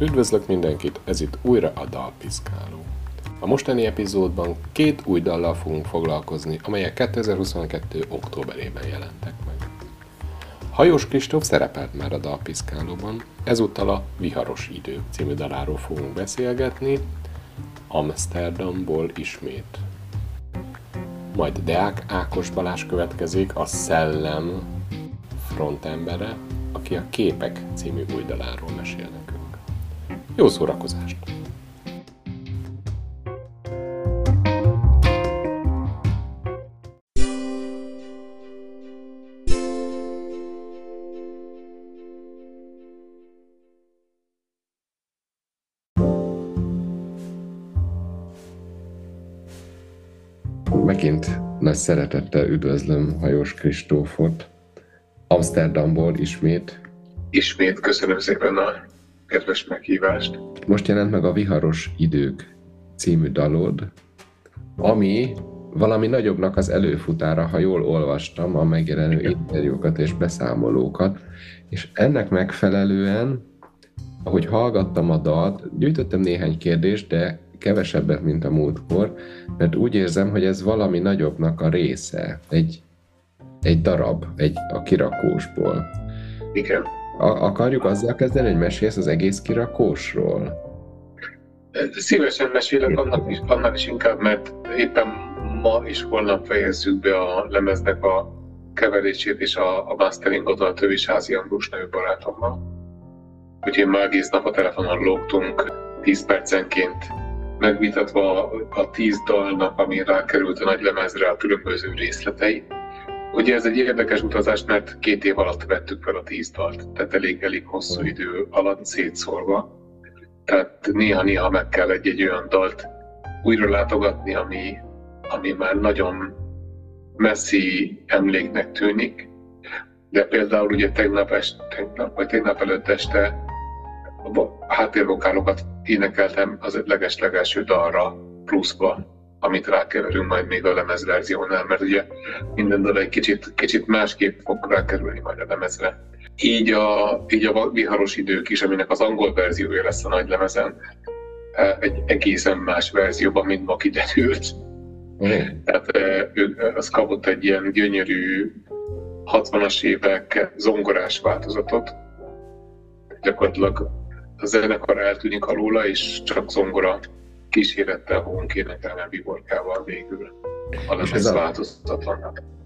Üdvözlök mindenkit, ez itt újra a Dalpiszkáló. A mostani epizódban két új dallal fogunk foglalkozni, amelyek 2022. októberében jelentek meg. Hajós Kristóf szerepelt már a Dalpiszkálóban, ezúttal a Viharos Idő című daláról fogunk beszélgetni, Amsterdamból ismét. Majd Deák Ákos Balázs következik, a Szellem frontembere, aki a Képek című új daláról mesél nekünk. Jó szórakozást! Megint nagy szeretettel üdvözlöm Hajós Kristófot, Amsterdamból ismét. Ismét köszönöm szépen a kedves meghívást. Most jelent meg a Viharos Idők című dalod, ami valami nagyobbnak az előfutára, ha jól olvastam a megjelenő interjúkat és beszámolókat, és ennek megfelelően, ahogy hallgattam a dalt, gyűjtöttem néhány kérdést, de kevesebbet, mint a múltkor, mert úgy érzem, hogy ez valami nagyobbnak a része, egy, egy darab, egy a kirakósból. Igen. A, akarjuk azzal kezdeni, hogy mesélsz az egész kirakósról? Szívesen mesélek annak is, annak is inkább, mert éppen ma és holnap fejezzük be a lemeznek a keverését és a, a masteringot a Tövisházi Ambrus nevű barátommal. Úgyhogy ma egész nap a telefonon lógtunk 10 percenként megvitatva a tíz dalnak, ami rákerült a nagy lemezre a különböző részletei. Ugye ez egy érdekes utazás, mert két év alatt vettük fel a tíz dalt, tehát elég, elég hosszú idő alatt szétszórva. Tehát néha-néha meg kell egy-egy olyan dalt újra látogatni, ami, ami már nagyon messzi emléknek tűnik. De például ugye tegnap, este, tegnap vagy tegnap előtt este a háttérvokálokat énekeltem az leges-legelső dalra pluszba, amit rákeverünk majd még a lemezverziónál, mert ugye minden dal egy kicsit, kicsit másképp fog rákerülni majd a lemezre. Így a, így a viharos idők is, aminek az angol verziója lesz a nagy lemezen, egy egészen más verzióban, mint ma kiderült. Mm. Tehát ő, az kapott egy ilyen gyönyörű 60-as évek zongorás változatot. Gyakorlatilag a zenekar eltűnik alóla, és csak zongora kísérettel a biborkával végül. és ez a,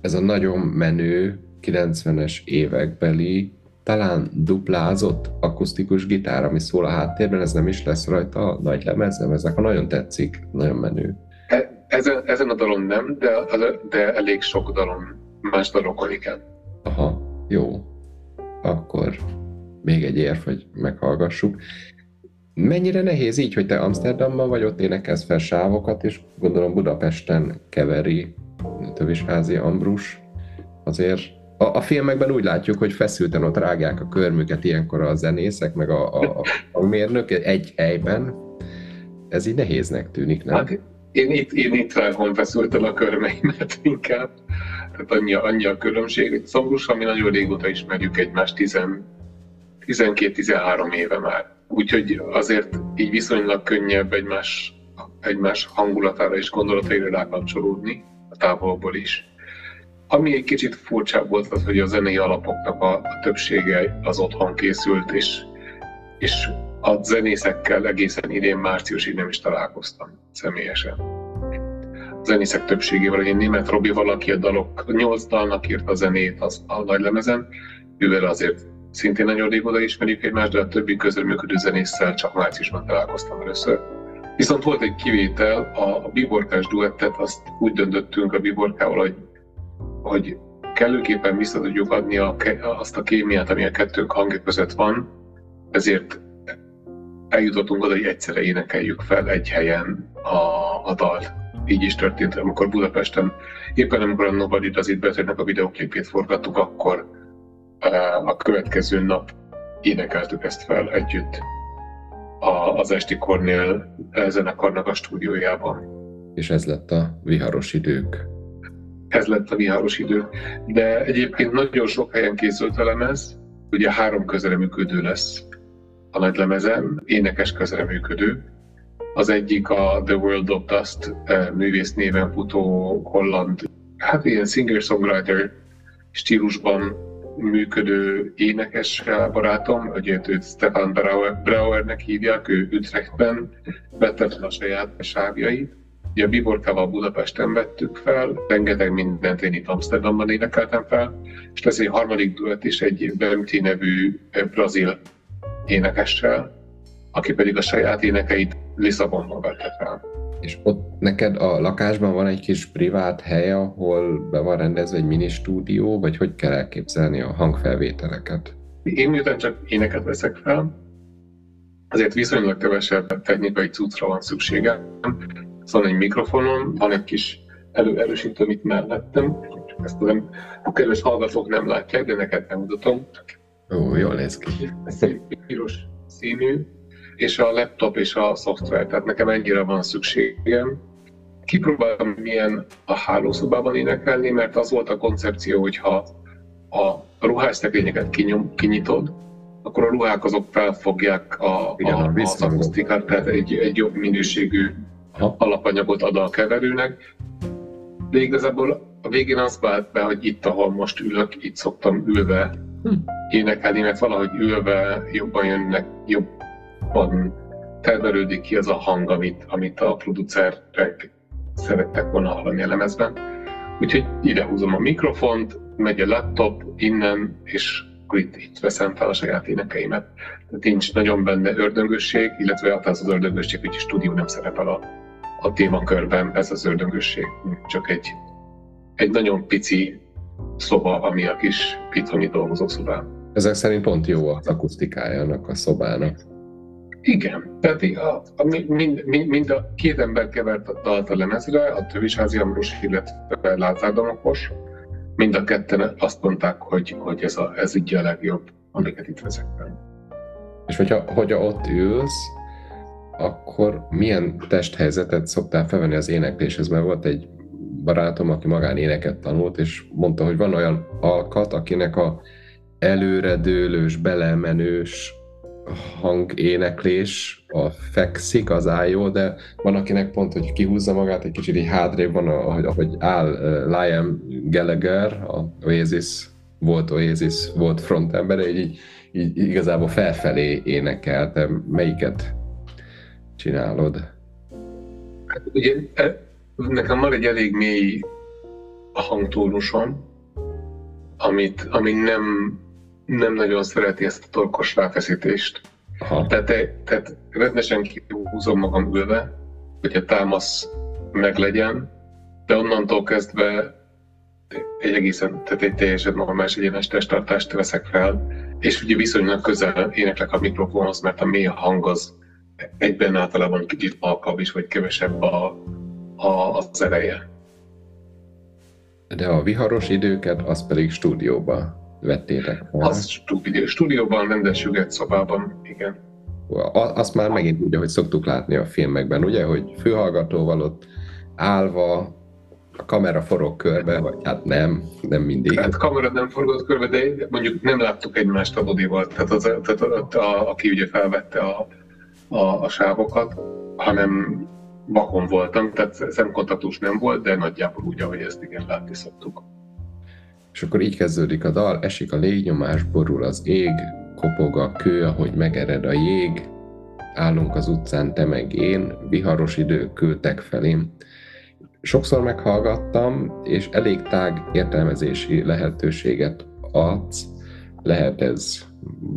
Ez a nagyon menő 90-es évekbeli talán duplázott akusztikus gitár, ami szól a háttérben, ez nem is lesz rajta a nagy lemezem, ezek a nagyon tetszik, nagyon menő. E, ezen, ezen a dalon nem, de, de elég sok dalon, más dalokon igen. Aha, jó. Akkor még egy érv, hogy meghallgassuk. Mennyire nehéz így, hogy te Amsterdamban vagy, ott énekelsz fel sávokat, és gondolom Budapesten keveri Tövisházi Ambrus. Azért a, a filmekben úgy látjuk, hogy feszülten ott rágják a körmüket ilyenkor a zenészek, meg a, a, a, mérnök egy helyben. Ez így nehéznek tűnik, nem? Hát, én itt, én itt rágom feszülten a körmeimet inkább. Tehát annyi, annyi a különbség. Szombrus, ami nagyon régóta ismerjük egymást, 12-13 éve már. Úgyhogy azért így viszonylag könnyebb egymás, egymás hangulatára és gondolataira rákapcsolódni, a távolból is. Ami egy kicsit furcsább volt az, hogy a zenei alapoknak a, a többsége az otthon készült, és, és a zenészekkel egészen idén márciusig nem is találkoztam személyesen. A zenészek többségével, én német Robi valaki a dalok, nyolc dalnak írt a zenét az, a nagy lemezen, ővel azért szintén nagyon régóta ismerjük egymást, de a többi közreműködő zenésszel csak márciusban találkoztam először. Viszont volt egy kivétel, a, a biborkás duettet, azt úgy döntöttünk a biborkával, hogy, hogy kellőképpen vissza tudjuk adni a, azt a kémiát, ami a kettőnk hangja között van, ezért eljutottunk oda, hogy egyszerre énekeljük fel egy helyen a, a dalt. Így is történt, amikor Budapesten, éppen amikor a Nobody Does It Betternek a videoklipét forgattuk, akkor a következő nap énekeltük ezt fel együtt az Esti Kornél zenekarnak a stúdiójában. És ez lett a viharos idők. Ez lett a viharos idő. De egyébként nagyon sok helyen készült a lemez, ugye három működő lesz. a nagy lemezen, énekes közreműködő. Az egyik a The World of Dust művész néven futó holland, hát ilyen singer-songwriter stílusban működő énekes barátom, hogy őt Stefan Brauer, Brauernek hívják, ő Utrechtben vette fel a saját sávjait. Ugye a Biborkával Budapesten vettük fel, rengeteg mindent én itt Amsterdamban énekeltem fel, és lesz egy harmadik duett is egy Bemti nevű brazil énekessel, aki pedig a saját énekeit Lisszabonban vette fel. És ott neked a lakásban van egy kis privát hely, ahol be van rendezve egy mini stúdió, vagy hogy kell elképzelni a hangfelvételeket? Én miután csak éneket veszek fel, azért viszonylag kevesebb technikai cuccra van szükségem. Szóval egy mikrofonom, van egy kis előerősítő, amit mellettem. Ezt nem, a kedves hallgatók nem látják, de neked nem mutatom. Ó, jól néz ki. Ez egy piros színű, és a laptop és a szoftver, tehát nekem ennyire van szükségem. Kipróbálom, milyen a hálószobában énekelni, mert az volt a koncepció, hogy ha a ruhásztekrényeket kinyom, kinyitod, akkor a ruhák azok felfogják a, Igen, a, az akusztikát, tehát egy, egy jobb minőségű Aha. alapanyagot ad a keverőnek. De igazából a végén az vált be, hogy itt, ahol most ülök, itt szoktam ülve hm. énekelni, mert valahogy ülve jobban jönnek, jobb jobban termelődik ki az a hang, amit, amit a producerek szerettek volna hallani a lemezben. Úgyhogy ide húzom a mikrofont, megy a laptop innen, és akkor itt, itt veszem fel a saját énekeimet. Tehát nincs nagyon benne ördöngösség, illetve hát az az ördöngösség, hogy a stúdió nem szerepel a, a témakörben, ez az ördöngösség. Csak egy, egy nagyon pici szoba, ami a kis pitoni dolgozószobám. Ezek szerint pont jó az akusztikájának a szobának. Igen, tehát a, a, mind, mind, mind a két ember kevert a dalt a lemezre, a Tövisházi Ambrus, illetve Lázár Damokos, mind a ketten azt mondták, hogy, hogy ez, a, ez így a legjobb, amiket itt vezettem. És hogyha, hogyha ott ülsz, akkor milyen testhelyzetet szoktál felvenni az énekléshez? Mert volt egy barátom, aki magán éneket tanult, és mondta, hogy van olyan alkat, akinek a előredőlős, belemenős hangéneklés, a fekszik, az áll jó, de van akinek pont, hogy kihúzza magát, egy kicsit így hátrébb van, ahogy, ahogy áll uh, Liam Gallagher, a Oasis, volt Oasis, volt frontembere, így, így, így igazából felfelé énekel, te melyiket csinálod? Hát ugye e, nekem van egy elég mély hangtónusom, amit, ami nem nem nagyon szereti ezt a torkos ráfeszítést. Aha. Tehát, tehát rendesen kihúzom magam ülve, hogy a támasz meg legyen, de onnantól kezdve egy egészen, tehát egy teljesen normális egyenes testtartást veszek fel, és ugye viszonylag közel éneklek a mikrofonhoz, mert a mély hang az egyben általában kicsit alkabb is, vagy kevesebb a, a, az ereje. De a viharos időket, az pedig stúdióban vettétek fel? Az stúdió, stúdióban, rendes szobában, igen. Azt már megint úgy, hogy szoktuk látni a filmekben, ugye, hogy főhallgatóval ott állva, a kamera forog körbe, vagy hát nem, nem mindig. Hát kamera nem forgott körbe, de mondjuk nem láttuk egymást a bodival, tehát, az, tehát a, a, aki ugye felvette a, a, a sávokat, hanem vakon voltam, tehát szemkontaktus nem volt, de nagyjából úgy, ahogy ezt igen látni szoktuk. És akkor így kezdődik a dal, esik a légnyomás, borul az ég, kopog a kő, ahogy megered a jég, állunk az utcán, te meg én, viharos idők küldtek felém. Sokszor meghallgattam, és elég tág értelmezési lehetőséget adsz. Lehet ez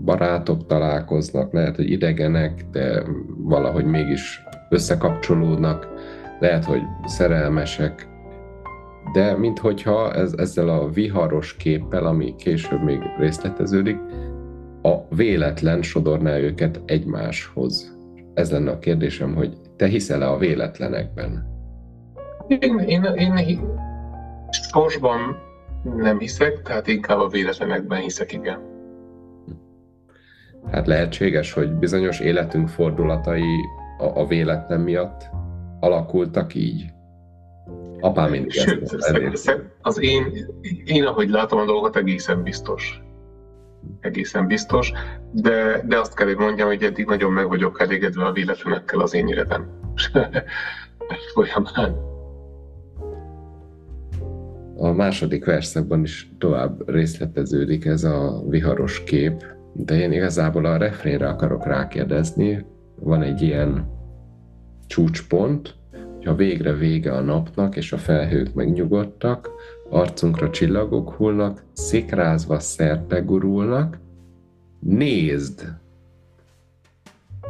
barátok találkoznak, lehet, hogy idegenek, de valahogy mégis összekapcsolódnak, lehet, hogy szerelmesek, de minthogyha ez, ezzel a viharos képpel, ami később még részleteződik, a véletlen sodorná őket egymáshoz. Ez lenne a kérdésem, hogy te hiszel-e a véletlenekben? Én, én, én sorsban nem hiszek, tehát inkább a véletlenekben hiszek, igen. Hát lehetséges, hogy bizonyos életünk fordulatai a, a véletlen miatt alakultak így. Apám mindig Sőt, ezt az én, én, ahogy látom a dolgot, egészen biztos. egészen biztos, de, de azt kell, hogy mondjam, hogy eddig nagyon meg vagyok elégedve a véletlenekkel az én életem folyamán. A második verszakban is tovább részleteződik ez a viharos kép, de én igazából a refrénre akarok rákérdezni. Van egy ilyen csúcspont, ha végre vége a napnak, és a felhők megnyugodtak, arcunkra csillagok hullnak, szikrázva szerte gurulnak, nézd!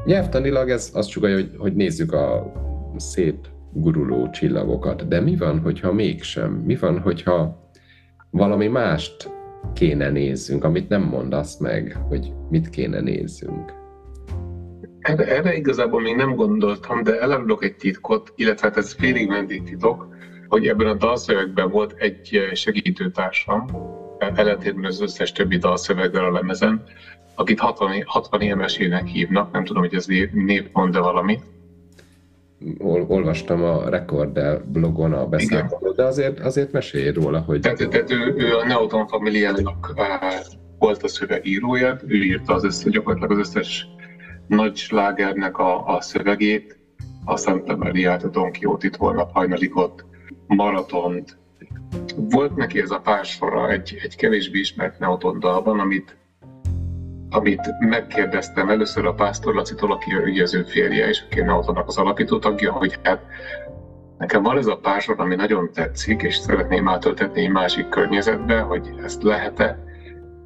Nyelvtanilag ez azt sugalja, hogy, hogy nézzük a szép guruló csillagokat, de mi van, hogyha mégsem? Mi van, hogyha valami mást kéne nézzünk, amit nem mondasz meg, hogy mit kéne nézzünk? Erre, erre igazából még nem gondoltam, de elárulok egy titkot, illetve hát ez félig meddig titok, hogy ebben a dalszövegben volt egy segítőtársam, ellentétben az összes többi dalszöveggel a lemezen, akit 60, 60 évesének hívnak, nem tudom, hogy ez név mond-e valamit. Ol, olvastam a Recorder blogon a beszámolót, de azért, azért mesélj róla, hogy... Tehát, tehát ő, ő a Neoton familiának volt a szövegírója, ő írta az összes, gyakorlatilag az összes nagy slágernek a, a szövegét, a Santa Mariát, a Don Quixote-t, Holnap hajnalikot, Maratont. Volt neki ez a pársora egy, egy kevésbé ismert Neoton dalban, amit, amit megkérdeztem először a Pásztor Lacitól, aki ugye az férje, és aki Neotonnak az alapító tagja, hogy hát nekem van ez a pársor, ami nagyon tetszik, és szeretném átöltetni egy másik környezetbe, hogy ezt lehet-e,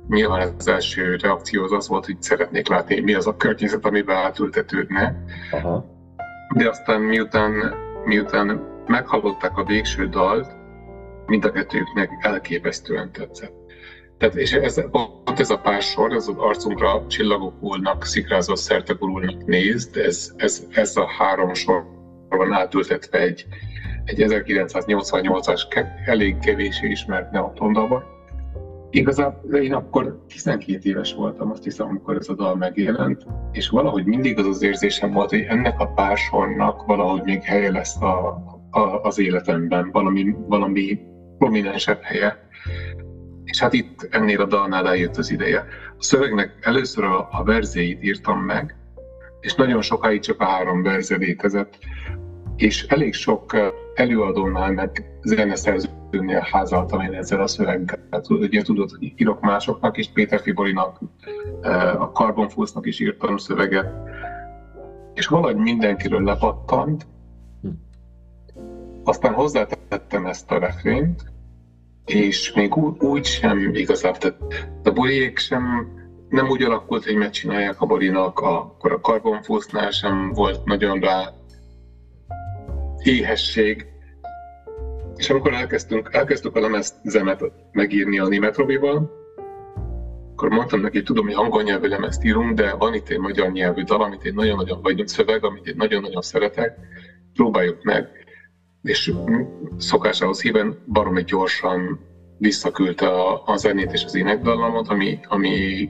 nyilván az első reakció az az volt, hogy szeretnék látni, mi az a környezet, amiben átültetődne. Aha. De aztán miután, miután meghallották a végső dalt, mind a kettőknek elképesztően tetszett. Tehát, és ez, pont ez a pár sor, az arcunkra csillagok hullnak, szikrázva szerte gurulnak nézd, ez, ez, ez a három sor van átültetve egy, egy 1988-as elég kevés ismert neotondalban, Igazából én akkor 12 éves voltam, azt hiszem, amikor ez a dal megjelent, és valahogy mindig az az érzésem volt, hogy ennek a pársornak valahogy még helye lesz a, a, az életemben, valami, valami prominensebb helye. És hát itt ennél a dalnál eljött az ideje. A szövegnek először a, a verzéit írtam meg, és nagyon sokáig csak a három verze létezett, és elég sok előadónál, meg zeneszerzőnél házaltam én ezzel a szöveggel. Ugye tudod, hogy írok másoknak is, Péter Fiborinak, a Carbon is írtam szöveget, és valahogy mindenkiről lepattant, aztán hozzátettem ezt a refrént, és még úgy, úgy sem igazából, tehát a boriék sem nem úgy alakult, hogy megcsinálják a borinak, akkor a Carbon nál sem volt nagyon rá éhesség. És amikor elkezdtünk, elkezdtük a lemezzemet megírni a német Robival, akkor mondtam neki, tudom, hogy angol nyelvű lemezt írunk, de van itt egy magyar nyelvű dal, amit én nagyon-nagyon, vagy szöveg, amit én nagyon-nagyon szeretek, próbáljuk meg. És szokásához híven baromi gyorsan visszaküldte a, a zenét és az énekdallamot, ami, ami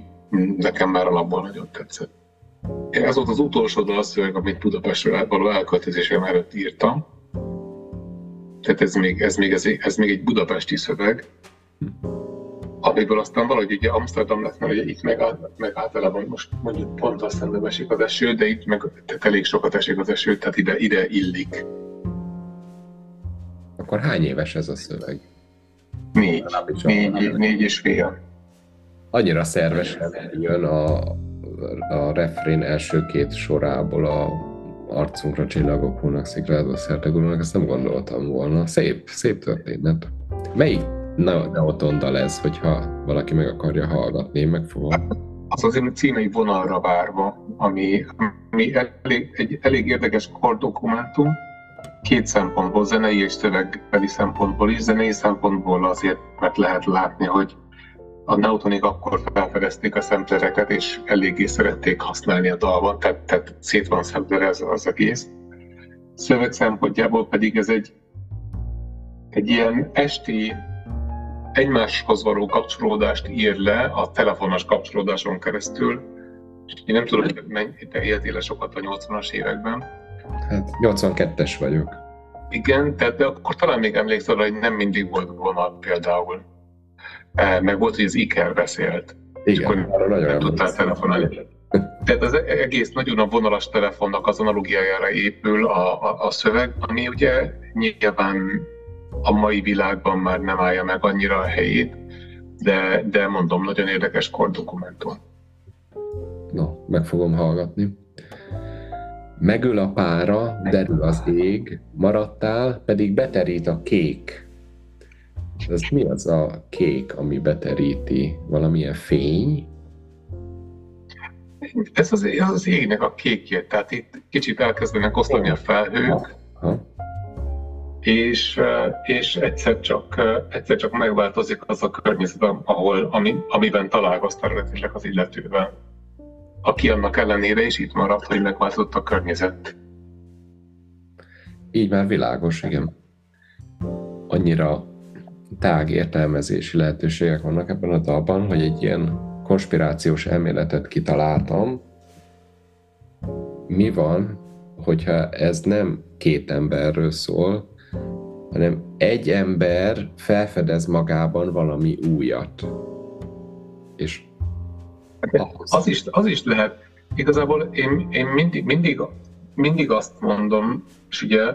nekem már alapból nagyon tetszett. Ez volt az utolsó dalszöveg, amit Budapestről való elköltözésem előtt írtam. Tehát ez még, ez még, ez, ez még egy budapesti szöveg, amiből aztán valahogy ugye Amsterdam lett, mert ugye itt meg, meg általában most mondjuk pont azt nem esik az eső, de itt meg tehát elég sokat esik az eső, tehát ide, ide illik. Akkor hány éves ez a szöveg? Négy. Négy, négy és fél. Annyira szervesen jön a, a refrén első két sorából a arcunkra csillagok hullnak, szikrázva szerte gurulnak, ezt nem gondoltam volna. Szép, szép történet. Melyik Neotondal ez, hogyha valaki meg akarja hallgatni, én megfogom. Az az én címei vonalra várva, ami, ami elég, egy elég érdekes kordokumentum, két szempontból, zenei és szövegbeli szempontból is. Zenei szempontból azért, mert lehet látni, hogy a Nautonik akkor felfedezték a szemtereket, és eléggé szerették használni a dalban, tehát, tehát szét van ez az egész. Szöveg szempontjából pedig ez egy, egy ilyen esti egymáshoz való kapcsolódást ír le a telefonos kapcsolódáson keresztül. Én nem tudom, hogy mennyi, te éltél sokat a 80-as években. Hát 82-es vagyok. Igen, tehát de akkor talán még emlékszel, hogy nem mindig volt vonal például meg volt, hogy az Iker beszélt. Igen, arra nagyon nem tudtál telefonálni. Tehát az egész nagyon a vonalas telefonnak az analogiájára épül a, a, a szöveg, ami ugye nyilván a mai világban már nem állja meg annyira a helyét, de, de mondom, nagyon érdekes kordokumentum. No, meg fogom hallgatni. Megöl a pára, derül az ég, maradtál, pedig beterít a kék. Ez mi az a kék, ami beteríti? Valamilyen fény? Ez az, az, az égnek a kékje, tehát itt kicsit elkezdenek oszlani a felhők, ha. és, és egyszer, csak, egyszer csak megváltozik az a környezet, ahol, ami, amiben találkoztál eredetileg az illetővel. Aki annak ellenére is itt maradt, hogy megváltozott a környezet. Így már világos, igen. Annyira tág értelmezési lehetőségek vannak ebben a dalban, hogy egy ilyen konspirációs elméletet kitaláltam. Mi van, hogyha ez nem két emberről szól, hanem egy ember felfedez magában valami újat. És ahhoz... az, is, az is lehet. Igazából én, én mindig, mindig, mindig azt mondom, és ugye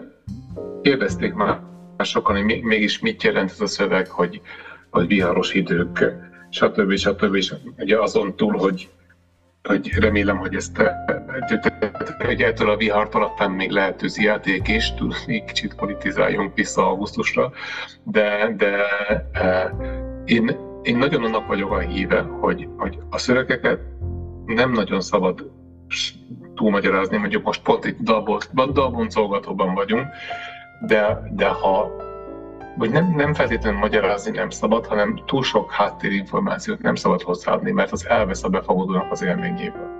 kérdezték már sokan, hogy mégis mit jelent ez a szöveg, hogy, hogy viharos idők, stb. stb. És ugye azon túl, hogy, hogy remélem, hogy ezt hogy ettől a vihartól aztán még lehet játék is, még kicsit politizáljunk vissza augusztusra, de, de e, én, én nagyon annak vagyok a híve, hogy, hogy a szövegeket nem nagyon szabad túlmagyarázni, mondjuk most pont itt dalboncolgatóban vagyunk, de, de ha vagy nem, nem feltétlenül magyarázni nem szabad, hanem túl sok háttérinformációt nem szabad hozzáadni, mert az elvesz a befogadónak az élményéből.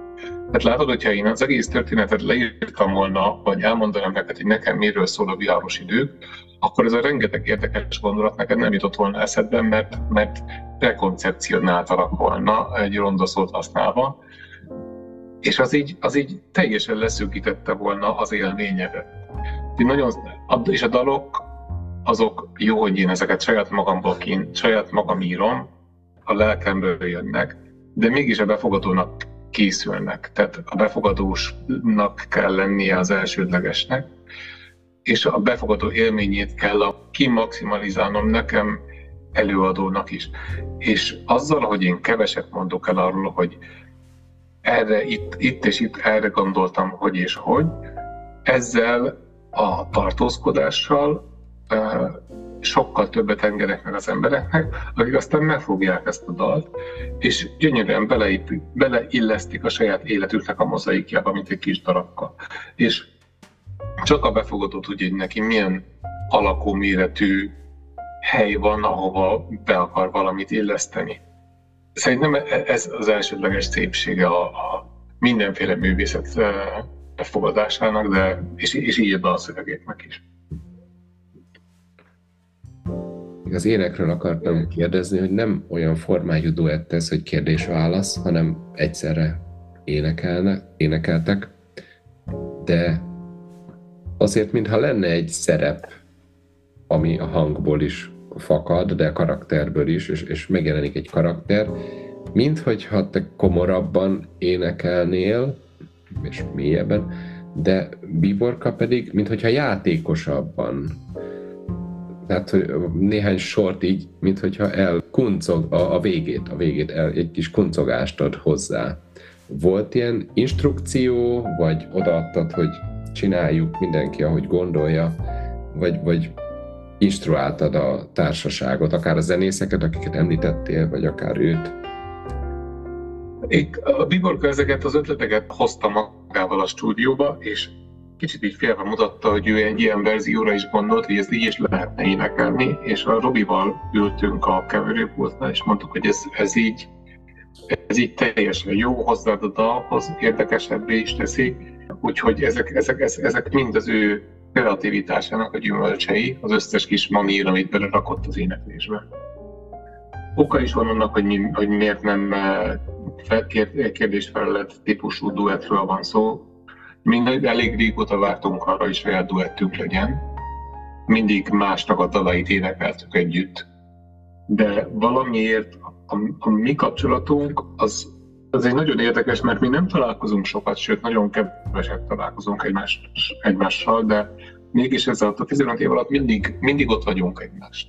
Tehát látod, hogyha én az egész történetet leírtam volna, vagy elmondanám neked, hogy nekem miről szól a viharos idők, akkor ez a rengeteg érdekes gondolat neked nem jutott volna eszedbe, mert, mert prekoncepcionáltalak volna egy ronda szót használva, és az így, az így teljesen leszűkítette volna az élményedet. Nagyon, és a dalok azok jó, hogy én ezeket saját magamból kint, saját magam írom, a lelkemből jönnek, de mégis a befogadónak készülnek. Tehát a befogadósnak kell lennie az elsődlegesnek, és a befogadó élményét kell a kimaximalizálnom nekem előadónak is. És azzal, hogy én keveset mondok el arról, hogy erre, itt, itt és itt erre gondoltam, hogy és hogy, ezzel a tartózkodással sokkal többet engedek meg az embereknek, akik aztán megfogják ezt a dalt, és gyönyörűen beleillesztik a saját életüknek a mozaikjába, mint egy kis darabka. És csak a befogadó tudja, hogy neki milyen alakú méretű hely van, ahova be akar valamit illeszteni. Szerintem ez az elsődleges szépsége a, a mindenféle művészet befogadásának, de, és, és így a szövegéknek is. az énekről akartam kérdezni, hogy nem olyan formájú duett ez, hogy kérdés-válasz, hanem egyszerre énekelne, énekeltek, de azért, mintha lenne egy szerep, ami a hangból is fakad, de a karakterből is, és, és megjelenik egy karakter, mint hogyha te komorabban énekelnél, és mélyebben, de Biborka pedig, mint hogyha játékosabban tehát, hogy néhány sort így, mint hogyha elkuncog a, a végét, a végét el, egy kis kuncogást ad hozzá. Volt ilyen instrukció, vagy odaadtad, hogy csináljuk mindenki, ahogy gondolja, vagy, vagy instruáltad a társaságot, akár a zenészeket, akiket említettél, vagy akár őt? Én a Biborka ezeket az ötleteket hozta magával a stúdióba, és kicsit így félve mutatta, hogy ő egy ilyen verzióra is gondolt, hogy ezt így is lehetne énekelni, és a Robival ültünk a keverőpultnál, és mondtuk, hogy ez, ez így ez így teljesen jó, hozzáad a dalhoz, érdekesebbé is teszi, úgyhogy ezek, ezek, ezek, mind az ő kreativitásának a gyümölcsei, az összes kis manír, amit belerakott az éneklésbe. Oka is van annak, hogy, mi, hogy miért nem kérdésfelelet típusú duettről van szó, Mind elég régóta vártunk arra, hogy saját duettünk legyen. Mindig másnak a dalait énekeltük együtt. De valamiért a, a mi kapcsolatunk az, az egy nagyon érdekes, mert mi nem találkozunk sokat, sőt, nagyon keveset találkozunk egymás, egymással, de mégis ez a 15 év alatt mindig, mindig ott vagyunk egymást.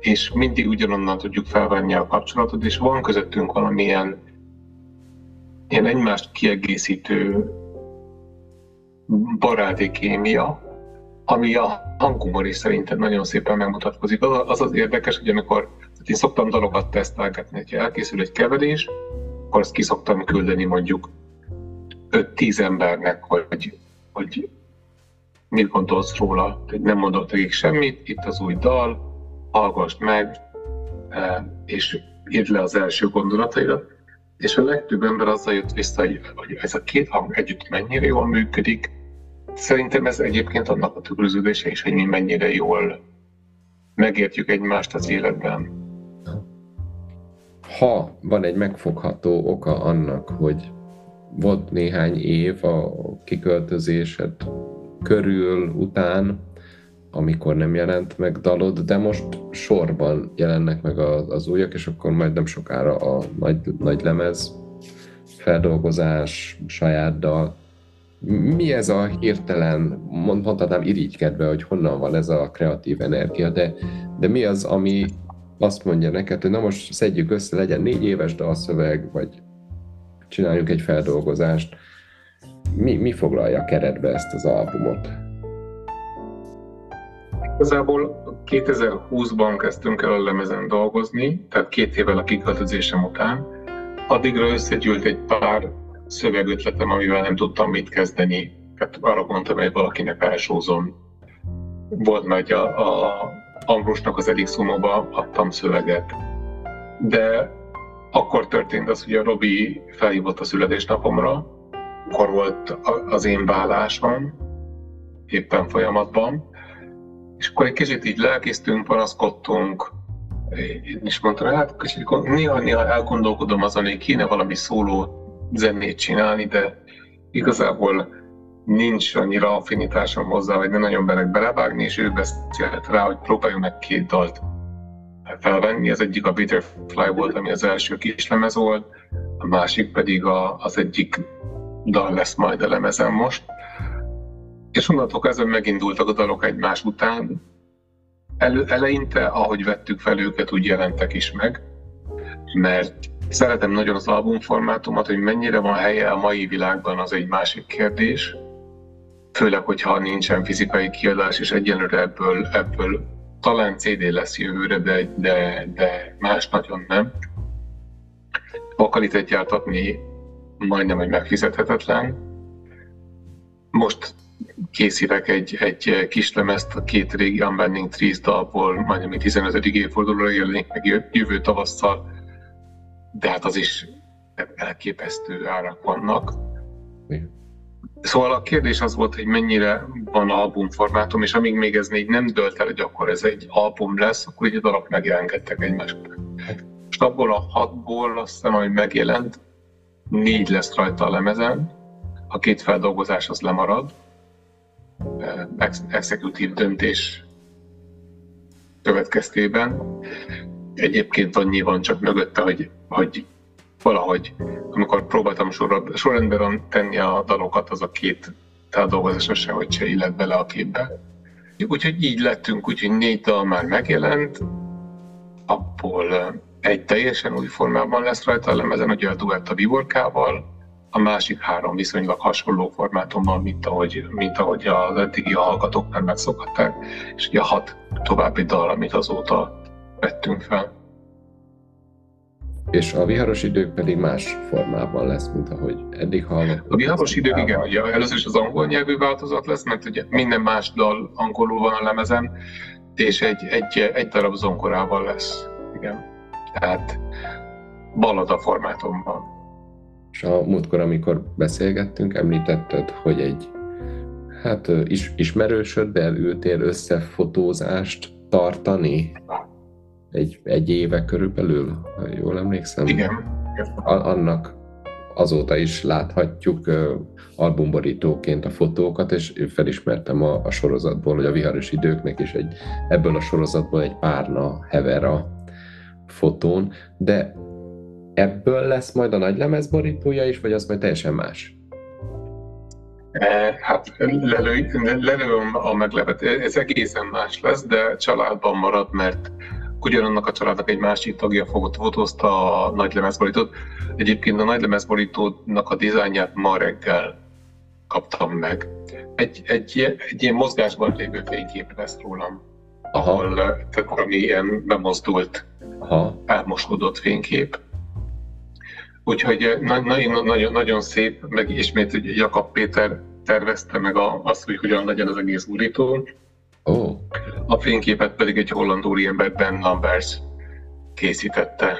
És mindig ugyanonnan tudjuk felvenni a kapcsolatot, és van közöttünk valamilyen ilyen egymást kiegészítő baráti kémia, ami a hangunkban is szerintem nagyon szépen megmutatkozik. Az az, az érdekes, hogy amikor én szoktam dalokat tesztelgetni, hogyha elkészül egy keverés, akkor azt ki szoktam küldeni mondjuk 5-10 embernek, hogy, hogy mit gondolsz róla, hogy nem mondott nekik semmit, itt az új dal, hallgass meg, eh, és írd le az első gondolataidat. És a legtöbb ember azzal jött vissza, hogy ez a két hang együtt mennyire jól működik. Szerintem ez egyébként annak a tükröződése is, hogy mi mennyire jól megértjük egymást az életben. Ha van egy megfogható oka annak, hogy volt néhány év a kiköltözésed körül, után, amikor nem jelent meg dalod, de most sorban jelennek meg az, az újak, és akkor majd nem sokára a nagy, nagy lemez feldolgozás, saját dal. Mi ez a hirtelen, mondhatnám irigykedve, hogy honnan van ez a kreatív energia, de, de mi az, ami azt mondja neked, hogy na most szedjük össze, legyen négy éves dalszöveg, vagy csináljunk egy feldolgozást. Mi, mi foglalja keretbe ezt az albumot? Igazából 2020-ban kezdtünk el a lemezen dolgozni, tehát két évvel a kiköltözésem után. Addigra összegyűlt egy pár szövegötletem, amivel nem tudtam mit kezdeni. Tehát arra mondtam, hogy valakinek elsózom. Volt nagy a, a Ambrusnak az Elixumóba adtam szöveget. De akkor történt az, hogy a Robi felhívott a születésnapomra, akkor volt az én vállásom, éppen folyamatban, és akkor egy kicsit így lelkésztünk, panaszkodtunk, én is mondtam, hát kicsit néha-néha elgondolkodom azon, hogy kéne valami szóló zenét csinálni, de igazából nincs annyira affinitásom hozzá, vagy nem nagyon belek belevágni, és ő beszélt rá, hogy próbáljunk meg két dalt felvenni. Az egyik a Bitterfly volt, ami az első kislemez volt, a másik pedig a, az egyik dal lesz majd a lemezen most. És onnantól kezdve megindultak a dalok egymás után. Elő, eleinte, ahogy vettük fel őket, úgy jelentek is meg, mert szeretem nagyon az albumformátumot, hogy mennyire van helye a mai világban, az egy másik kérdés. Főleg, hogyha nincsen fizikai kiadás, és egyenlőre ebből, ebből talán CD lesz jövőre, de, de, de más nagyon nem. Vokalitét gyártatni majdnem egy megfizethetetlen. Most készítek egy, egy kis lemezt a két régi Unbending Trees dalból, majd ami 15. évfordulóra jelenik meg jövő tavasszal, de hát az is elképesztő árak vannak. Igen. Szóval a kérdés az volt, hogy mennyire van albumformátum, és amíg még ez még nem dölt el, hogy akkor ez egy album lesz, akkor a dalok megjelenkedtek egymás után. És abból a hatból azt hiszem, hogy megjelent, négy lesz rajta a lemezen, a két feldolgozás az lemarad, ex- exekutív döntés következtében. Egyébként annyi van csak mögötte, hogy, hogy valahogy, amikor próbáltam sorrend, sorrendben tenni a dalokat, az a két feldolgozás se, hogy se illet bele a képbe. Úgyhogy így lettünk, úgyhogy négy dal már megjelent, abból egy teljesen új formában lesz rajta a lemezen, ugye a duett a Vivorkával, a másik három viszonylag hasonló formátumban, mint ahogy, mint ahogy az eddigi hallgatók már megszokhatták, és ugye a hat további dal, amit azóta vettünk fel. És a viharos idők pedig más formában lesz, mint ahogy eddig hallottuk. A viharos idők, igen, ugye először is az angol nyelvű változat lesz, mert ugye minden más dal angolul van a lemezen, és egy, egy, egy darab zongorával lesz. Igen. Tehát ballada formátumban. És a múltkor, amikor beszélgettünk, említetted, hogy egy hát is, ismerősöddel ültél összefotózást tartani egy, egy éve körülbelül, ha jól emlékszem. Igen. A, annak azóta is láthatjuk uh, albumborítóként a fotókat, és felismertem a, a sorozatból, hogy a viharos időknek is egy, ebből a sorozatból egy párna hever a fotón, de ebből lesz majd a nagy lemezborítója is, vagy az majd teljesen más? E, hát lelő, lelőm a meglepet. Ez egészen más lesz, de családban marad, mert ugyanannak a családnak egy másik tagja fogott fotózta a nagy lemezborítót. Egyébként a nagy lemezborítónak a dizájnját ma reggel kaptam meg. Egy, egy, egy ilyen mozgásban lévő fénykép lesz rólam, Aha. ahol tehát ami ilyen bemozdult, Aha. elmosódott fénykép. Úgyhogy nagyon, nagyon, nagyon szép, meg ismét hogy Jakab Péter tervezte meg azt, hogy hogyan legyen az egész burító. Oh. A fényképet pedig egy holland úriember Ben Lambers készítette.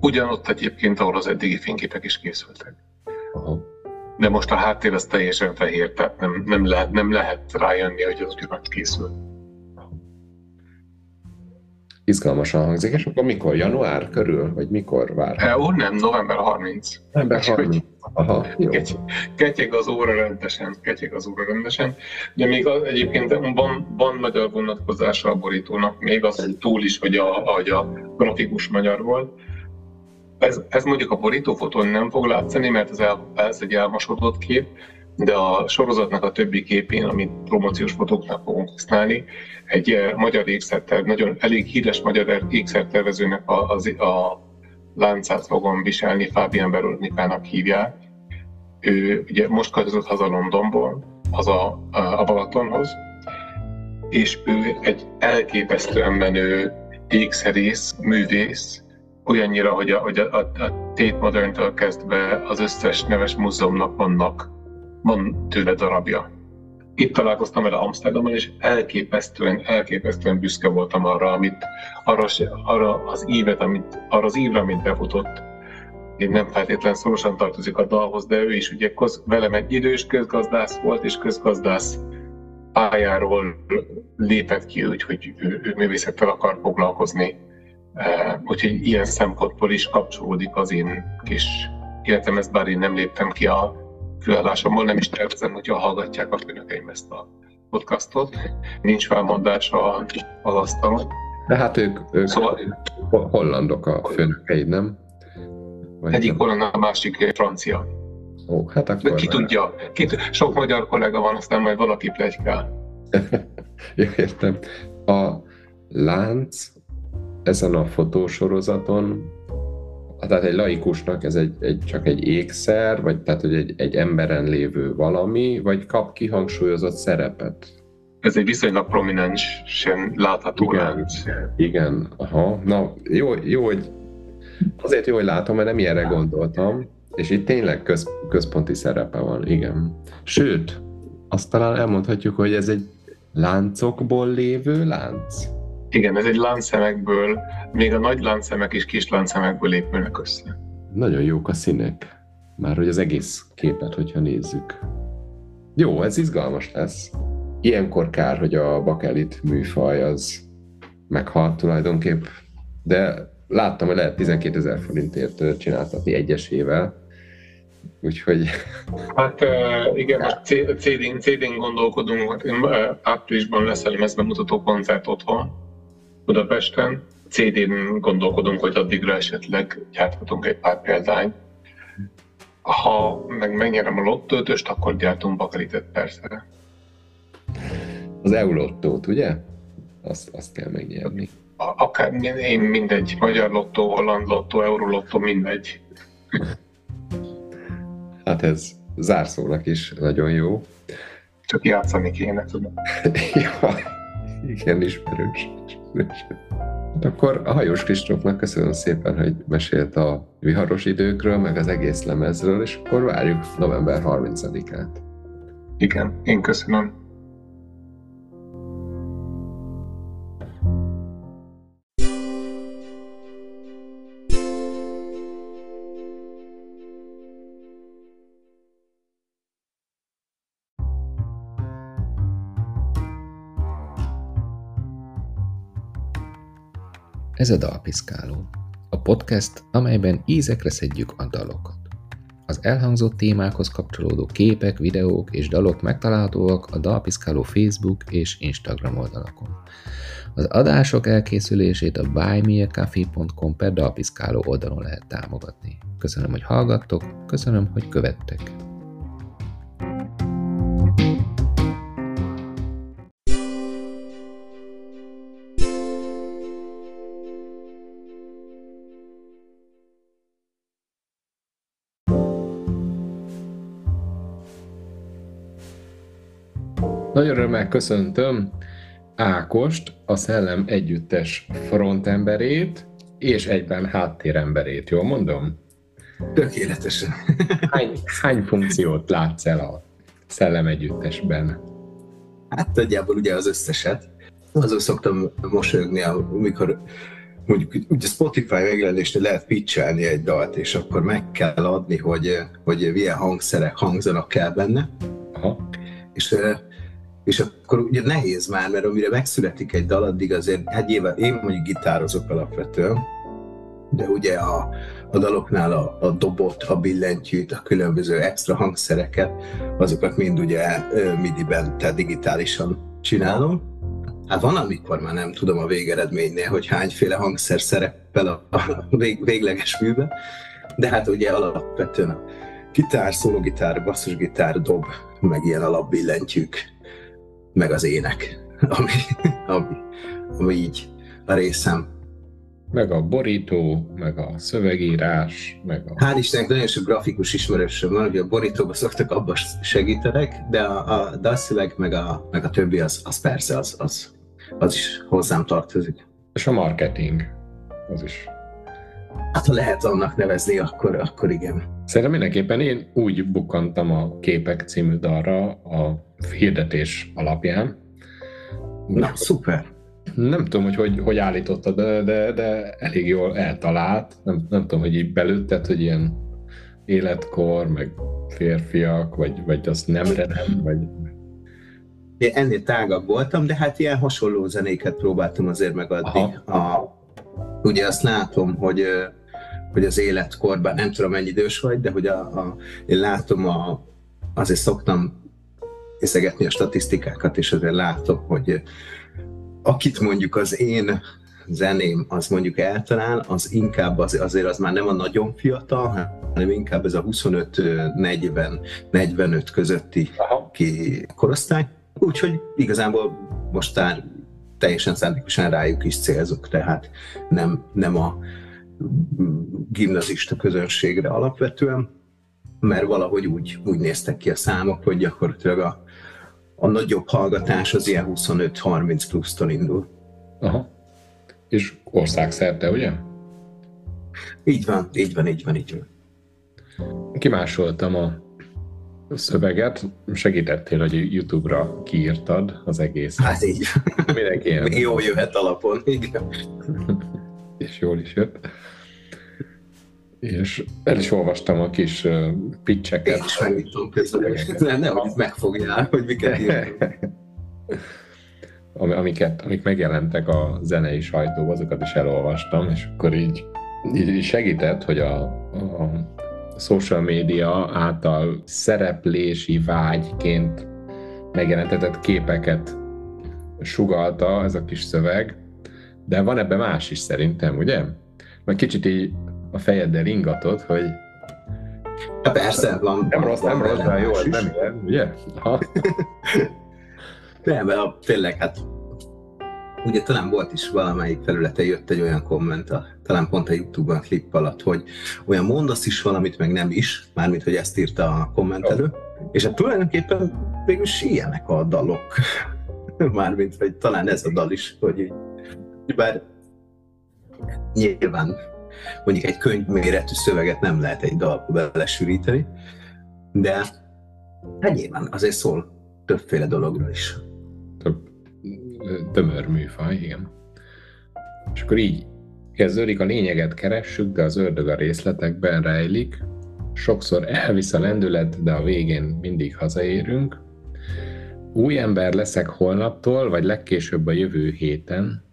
Ugyanott egyébként, ahol az eddigi fényképek is készültek. Aha. De most a háttér az teljesen fehér, tehát nem, nem, lehet, nem lehet rájönni, hogy az ugyanott készül. Izgalmasan hangzik, és akkor mikor? Január körül? Vagy mikor vár? E, ó, nem, november 30. November 30. Aha, jó. Ketyeg az óra rendesen, ketyeg az óra rendesen, de még az, egyébként van, van magyar vonatkozása a borítónak, még az túl is, hogy a, hogy a grafikus magyar volt. Ez, ez mondjuk a borítófotón nem fog látszani, mert ez, el, ez egy elmosodott kép, de a sorozatnak a többi képén, amit promóciós fotóknak fogunk használni, egy magyar ékszerterv, nagyon elég híres magyar ékszertervezőnek a, a, a láncát fogom viselni, Fábián Veronikának hívják. Ő ugye most költözött haza Londonból, haza a Balatonhoz, és ő egy elképesztően menő ékszerész, művész, olyannyira, hogy a, hogy a, a Tate Modern-től kezdve az összes neves múzeumnak vannak, van tőle darabja. Itt találkoztam vele Amsterdamon, és elképesztően, elképesztően büszke voltam arra, amit, arra, arra az ívet, amit, arra az ívre, amit befutott. Én nem feltétlenül szorosan tartozik a dalhoz, de ő is ugye köz, velem egy idős közgazdász volt, és közgazdász pályáról lépett ki, úgyhogy ő, ő művészettel akar foglalkozni. Úgyhogy ilyen szempontból is kapcsolódik az én kis életemhez, bár én nem léptem ki a főállásomból, nem is tervezem, hogyha hallgatják a főnökeim ezt a podcastot. Nincs felmondás az asztalon. De hát ők, ők szóval, hollandok a főnökeid, nem? Vagy egyik holland, a másik francia. Ó, hát akkor... De ki tudja, ki, sok magyar kollega van, aztán majd valaki plegykál. Jó, értem. A lánc ezen a fotósorozaton, tehát egy laikusnak ez egy, egy, csak egy ékszer, vagy tehát hogy egy, egy emberen lévő valami, vagy kap kihangsúlyozott szerepet? Ez egy viszonylag prominensen látható igen, lánc. Igen, aha. Na, jó, jó, hogy azért jó, hogy látom, mert nem ilyenre gondoltam, és itt tényleg köz, központi szerepe van, igen. Sőt, azt talán elmondhatjuk, hogy ez egy láncokból lévő lánc. Igen, ez egy láncszemekből, még a nagy láncszemek és kis láncszemekből épülnek össze. Nagyon jók a színek. Már hogy az egész képet, hogyha nézzük. Jó, ez izgalmas lesz. Ilyenkor kár, hogy a bakelit műfaj az meghalt tulajdonképp, de láttam, hogy lehet 12 ezer forintért csináltatni egyesével, úgyhogy... Hát igen, most CD-n, CD-n gondolkodunk, áprilisban lesz egy bemutató koncert otthon, Budapesten. CD-n gondolkodunk, hogy addigra esetleg gyárthatunk egy pár példányt. Ha meg megnyerem a lottótöst, akkor gyártunk bakelitet persze. Az EU-lottót, ugye? Azt, azt kell megnyerni. Akár én mindegy, magyar lottó, holland lottó, eurolottó, mindegy. Hát ez zárszónak is nagyon jó. Csak játszani kéne, tudom. ja, igen, ismerős. Hát akkor a hajós Kristófnak köszönöm szépen, hogy mesélt a viharos időkről, meg az egész lemezről, és akkor várjuk november 30-át. Igen, én köszönöm. Ez a Dalpiszkáló, a podcast, amelyben ízekre szedjük a dalokat. Az elhangzott témákhoz kapcsolódó képek, videók és dalok megtalálhatóak a Dalpiszkáló Facebook és Instagram oldalakon. Az adások elkészülését a buymeacoffee.com per Dalpiszkáló oldalon lehet támogatni. Köszönöm, hogy hallgattok, köszönöm, hogy követtek. Nagy örömmel köszöntöm Ákost, a Szellem Együttes frontemberét, és egyben háttéremberét, jól mondom? Tökéletesen. Hány, hány funkciót látsz el a Szellem Együttesben? Hát nagyjából ugye az összeset. Azon szoktam mosolyogni, amikor mondjuk ugye Spotify megjelenésnél lehet pitchelni egy dalt, és akkor meg kell adni, hogy, hogy milyen hangszerek hangzanak el benne. Aha. És és akkor ugye nehéz már, mert amire megszületik egy dal, addig azért, hát nyilván én mondjuk gitározok alapvetően, de ugye a, a daloknál a, a dobot, a billentyűt, a különböző extra hangszereket, azokat mind ugye MIDI-ben, tehát digitálisan csinálom. Hát van, amikor már nem tudom a végeredménynél, hogy hányféle hangszer szerepel a, a vég, végleges műben, de hát ugye alapvetően a gitár, szólógitár, basszusgitár, dob, meg ilyen alapbillentyűk meg az ének, ami, ami, ami így a részem. Meg a borító, meg a szövegírás, meg a... Hál' Istennek nagyon sok grafikus ismerősöm van, hogy a borítóba szoktak abban segítenek, de a, a dalszöveg meg a, meg a többi az, az persze, az, az, az is hozzám tartozik. És a marketing, az is. Hát ha lehet annak nevezni, akkor, akkor igen. Szerintem mindenképpen én úgy bukkantam a Képek című dalra a hirdetés alapján. Na, szuper. Nem tudom, hogy hogy, hogy állítottad, de, de, de elég jól eltalált. Nem, nem tudom, hogy így belőtted, hogy ilyen életkor, meg férfiak, vagy, vagy azt nemre nem, vagy... Én ennél tágabb voltam, de hát ilyen hasonló zenéket próbáltam azért megadni. A, ugye azt látom, hogy hogy az életkorban, nem tudom mennyi idős vagy, de hogy a, a, én látom, a, azért szoktam iszegetni a statisztikákat, és azért látom, hogy akit mondjuk az én zeném az mondjuk eltalál, az inkább az, azért az már nem a nagyon fiatal, hanem inkább ez a 25-40, 45 közötti ki korosztály. Úgyhogy igazából most már teljesen szándékosan rájuk is célzok, tehát nem, nem a gimnazista közönségre alapvetően, mert valahogy úgy, úgy néztek ki a számok, hogy gyakorlatilag a, a nagyobb hallgatás az ilyen 25-30 plusztól indul. Aha. És országszerte, ugye? Így van, így van, így van, így van. Kimásoltam a szöveget, segítettél, hogy YouTube-ra kiírtad az egész. Hát így. Mindenki Jó jöhet alapon, igen. És jól is jött és el is olvastam a kis uh, pitcheket. Én is megítom közben, nem, nehogy megfogjál, hogy miket amiket, amik megjelentek a zenei sajtóban, azokat is elolvastam, és akkor így, így segített, hogy a, a social media által szereplési vágyként megjelentetett képeket sugalta ez a kis szöveg, de van ebben más is szerintem, ugye? Mert kicsit így a fejeddel ingatod, hogy Hát persze, van. Nem rossz, nem rossz, de jó, nem ilyen, ugye? nem, a, tényleg, hát ugye talán volt is valamelyik felülete jött egy olyan komment, a, talán pont a Youtube-ban klip alatt, hogy olyan mondasz is valamit, meg nem is, mármint, hogy ezt írta a kommentelő, oh. és hát tulajdonképpen végül is ilyenek a dalok. mármint, hogy talán ez a dal is, hogy így, bár nyilván mondjuk egy könyvméretű szöveget nem lehet egy dalba belesűríteni, de hát nyilván azért szól többféle dologról is. Több tömör műfaj, igen. És akkor így kezdődik, a lényeget keressük, de az ördög a részletekben rejlik. Sokszor elvisz a lendület, de a végén mindig hazaérünk. Új ember leszek holnaptól, vagy legkésőbb a jövő héten.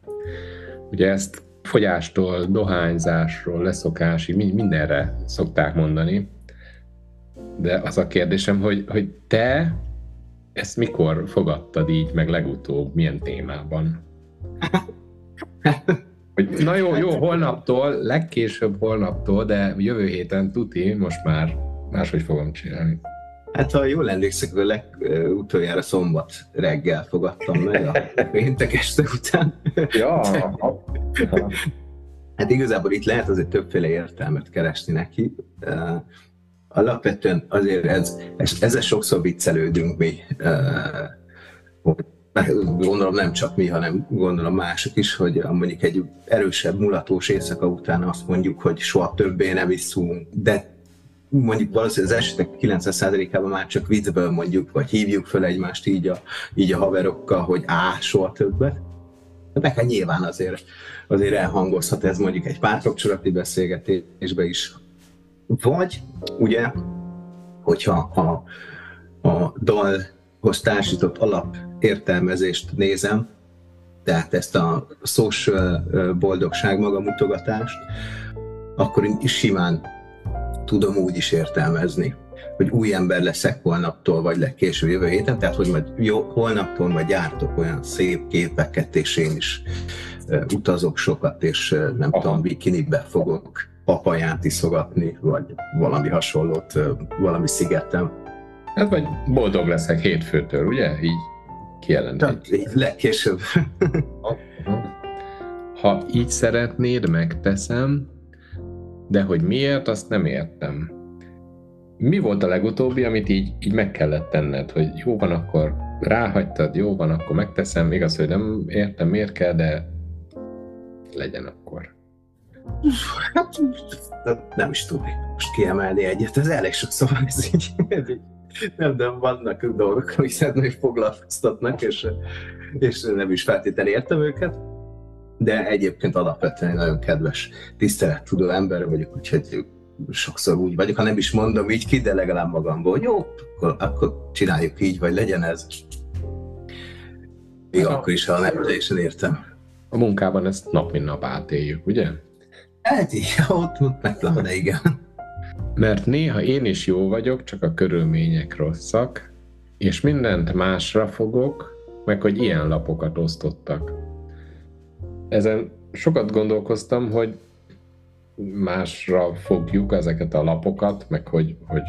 Ugye ezt fogyástól, dohányzásról, leszokásig, mindenre szokták mondani. de az a kérdésem, hogy, hogy te ezt mikor fogadtad így meg legutóbb, milyen témában? Hogy, na jó, jó, holnaptól, legkésőbb holnaptól, de jövő héten tuti, most már máshogy fogom csinálni. Hát ha jól emlékszek, a legutoljára szombat reggel fogadtam meg a péntek este után. Ja. hát igazából itt lehet azért többféle értelmet keresni neki. Alapvetően azért ez, ez, ezzel sokszor viccelődünk mi, hogy gondolom nem csak mi, hanem gondolom mások is, hogy mondjuk egy erősebb mulatós éjszaka után azt mondjuk, hogy soha többé nem iszunk, de mondjuk valószínűleg az esetek 90%-ában már csak viccből mondjuk, vagy hívjuk föl egymást így a, így a haverokkal, hogy á, soha többet. De nekem nyilván azért, azért elhangozhat ez mondjuk egy párkapcsolati beszélgetésbe is. Vagy ugye, hogyha a, a dalhoz társított alap értelmezést nézem, tehát ezt a social boldogság magamutogatást, akkor simán tudom úgy is értelmezni, hogy új ember leszek holnaptól, vagy legkésőbb jövő héten, tehát hogy majd jó, holnaptól majd gyártok olyan szép képeket, és én is uh, utazok sokat, és uh, nem Aha. tudom, bikinibe fogok papaját iszogatni, vagy valami hasonlót, uh, valami szigetem. Hát vagy boldog leszek hétfőtől, ugye? Így kijelenteni. Legkésőbb. ha így szeretnéd, megteszem, de hogy miért, azt nem értem. Mi volt a legutóbbi, amit így, így meg kellett tenned, hogy jó van, akkor ráhagytad, jó van, akkor megteszem, igaz, hogy nem értem, miért kell, de legyen akkor. Hát, nem is tudni most kiemelni egyet, ez elég sok szóval ez így nem, de vannak dolgok, amik szerintem foglalkoztatnak, és, és nem is feltétlenül értem őket de egyébként alapvetően nagyon kedves, tisztelettudó ember vagyok, úgyhogy sokszor úgy vagyok, ha nem is mondom így ki, de legalább magamból, hogy jó, akkor, akkor csináljuk így, vagy legyen ez. Még a, akkor is, ha nem teljesen értem. A munkában ezt nap mint nap átéljük, ugye? Hát így, ott, ott meg de igen. Mert néha én is jó vagyok, csak a körülmények rosszak, és mindent másra fogok, meg hogy ilyen lapokat osztottak ezen sokat gondolkoztam, hogy másra fogjuk ezeket a lapokat, meg hogy, hogy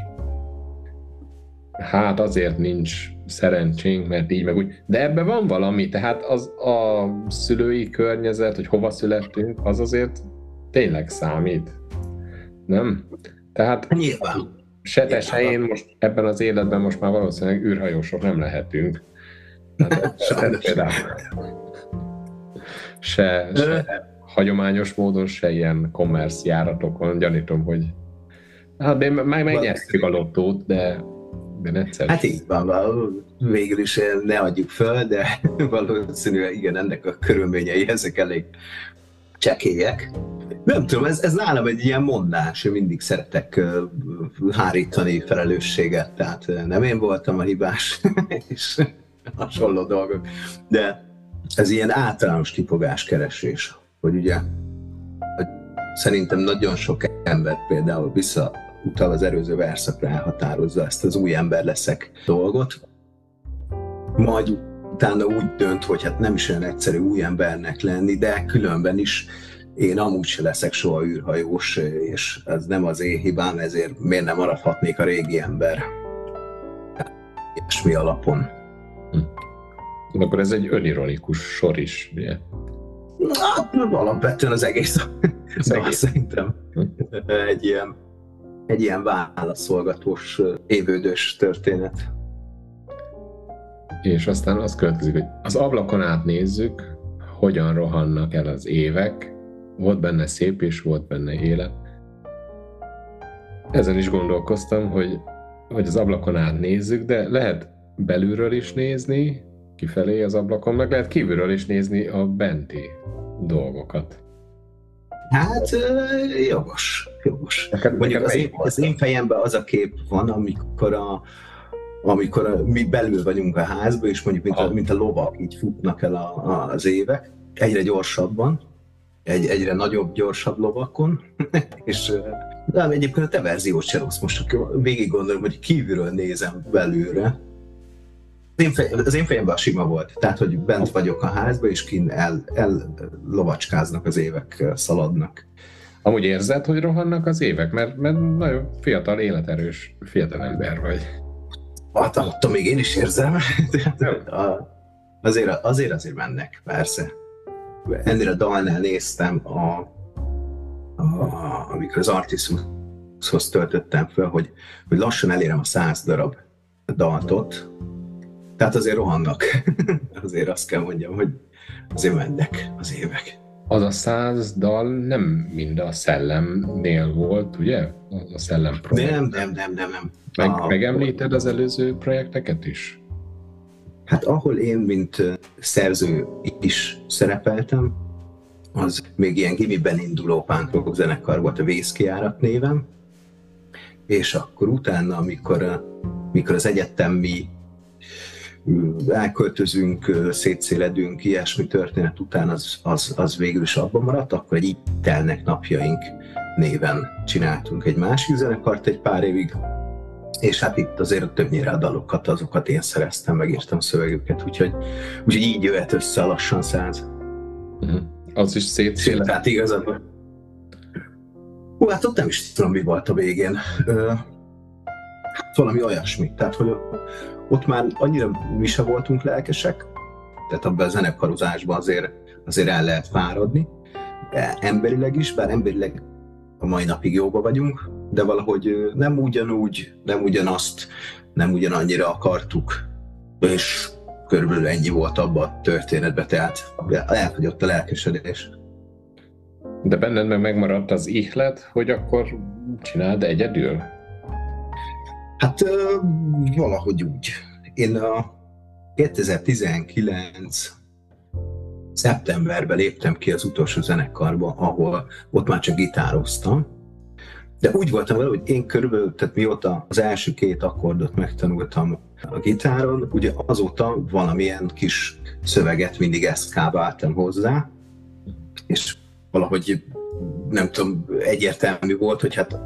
hát azért nincs szerencsénk, mert így meg úgy. De ebben van valami, tehát az a szülői környezet, hogy hova születtünk, az azért tényleg számít. Nem? Tehát Nyilván. se te, se én most ebben az életben most már valószínűleg űrhajósok nem lehetünk. Hát, például se, se hagyományos módon, se ilyen commerce járatokon. Gyanítom, hogy hát de már megnyertük a lottót, de, de egyszer. Hát így van, végül is ne adjuk föl, de valószínűleg igen, ennek a körülményei ezek elég csekélyek. Nem tudom, ez, ez nálam egy ilyen mondás, én mindig szeretek hárítani felelősséget, tehát nem én voltam a hibás, és hasonló dolgok, de ez ilyen általános keresés, hogy ugye hogy szerintem nagyon sok ember például visszautal az erőző verszakra elhatározza ezt az új ember leszek dolgot, majd utána úgy dönt, hogy hát nem is olyan egyszerű új embernek lenni, de különben is én amúgy se leszek soha űrhajós, és ez nem az én hibám, ezért miért nem maradhatnék a régi ember. És mi alapon. Hm. Akkor ez egy önironikus sor is, ugye? Hát, alapvetően az egész, az egész. szerintem egy ilyen, egy ilyen válaszolgatós, évődös történet. És aztán az következik, hogy az ablakon át nézzük, hogyan rohannak el az évek, volt benne szép és volt benne élet. Ezen is gondolkoztam, hogy, hogy az ablakon át nézzük, de lehet belülről is nézni, kifelé az ablakon, meg lehet kívülről is nézni a benti dolgokat. Hát jogos, jogos. Neked, Mondjuk neked az, én, az én fejemben az a kép van, amikor a, amikor a, mi belül vagyunk a házban, és mondjuk mint a, mint a lovak így futnak el a, a, az évek, egyre gyorsabban, egy, egyre nagyobb, gyorsabb lovakon, és De egyébként a te verziót sem rossz. Most végig gondolom, hogy kívülről nézem belőle. Az én, fej, az én fejemben sima volt. Tehát, hogy bent vagyok a házba, és kint el, el lovacskáznak az évek, szaladnak. Amúgy érzed, hogy rohannak az évek? Mert, mert nagyon fiatal, életerős fiatal ember vagy. Hát attól még én is érzem. azért, azért azért mennek, persze. Ennél a dalnál néztem, a, a, amikor az Artismushoz töltöttem fel, hogy, hogy lassan elérem a száz darab daltot. Tehát azért rohannak. azért azt kell mondjam, hogy azért mennek az évek az a száz dal nem mind a szellemnél volt, ugye? A szellem projekt. Nem, nem, nem, nem. nem. Meg, a, megemlíted az előző projekteket is? Hát ahol én, mint szerző is szerepeltem, az még ilyen gimiben induló punk zenekar volt a Vészkiárat névem, és akkor utána, amikor, amikor az egyetemi elköltözünk, szétszéledünk, ilyesmi történet után az, az, az végül is abban maradt, akkor egy így telnek napjaink néven csináltunk egy másik zenekart egy pár évig, és hát itt azért többnyire a dalokat, azokat én szereztem, megírtam szövegüket, úgyhogy, úgyhogy így jöhet össze a lassan száz. Uh-huh. Az is szétszélet. Hát igazából. Hú, hát ott nem is tudom, mi volt a végén. hát valami olyasmi. Tehát, hogy ott már annyira mi se voltunk lelkesek, tehát abban a zenekarozásban azért, azért el lehet fáradni, de emberileg is, bár emberileg a mai napig jóba vagyunk, de valahogy nem ugyanúgy, nem ugyanazt, nem ugyanannyira akartuk, és körülbelül ennyi volt abban a történetben, tehát elhagyott a lelkesedés. De benned meg megmaradt az ihlet, hogy akkor csináld egyedül? Hát valahogy úgy. Én a 2019 szeptemberben léptem ki az utolsó zenekarba, ahol ott már csak gitároztam, de úgy voltam vele, hogy én körülbelül, tehát mióta az első két akkordot megtanultam a gitáron, ugye azóta valamilyen kis szöveget mindig eszkábáltam hozzá, és valahogy nem tudom, egyértelmű volt, hogy hát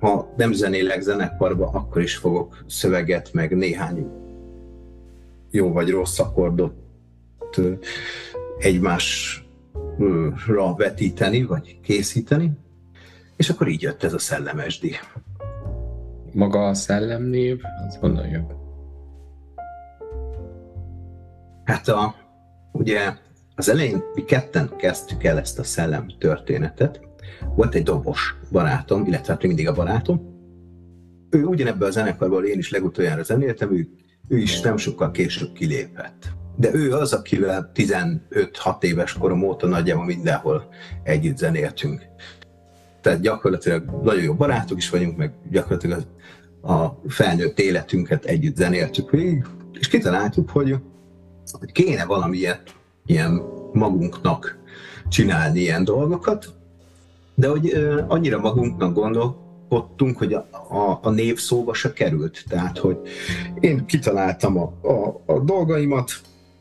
ha nem zenélek zenekarba, akkor is fogok szöveget, meg néhány jó vagy rossz akkordot egymásra vetíteni, vagy készíteni, és akkor így jött ez a szellemesdi. Maga a szellemnév, az honnan jött? Hát a, ugye az elején mi ketten kezdtük el ezt a szellem történetet, volt egy dobos barátom, illetve hát mindig a barátom. Ő ugyanebben a zenekarból én is legutoljára zenéltem, ő, ő is nem sokkal később kilépett. De ő az, akivel 15-6 éves korom óta nagyjából mindenhol együtt zenéltünk. Tehát gyakorlatilag nagyon jó barátok is vagyunk, meg gyakorlatilag a felnőtt életünket együtt zenéltük végig, és kitaláltuk, hogy, hogy kéne valamilyen ilyen magunknak csinálni ilyen dolgokat, de hogy annyira magunknak gondolkodtunk, hogy a, a, a név szóba se került. Tehát, hogy én kitaláltam a, a, a dolgaimat,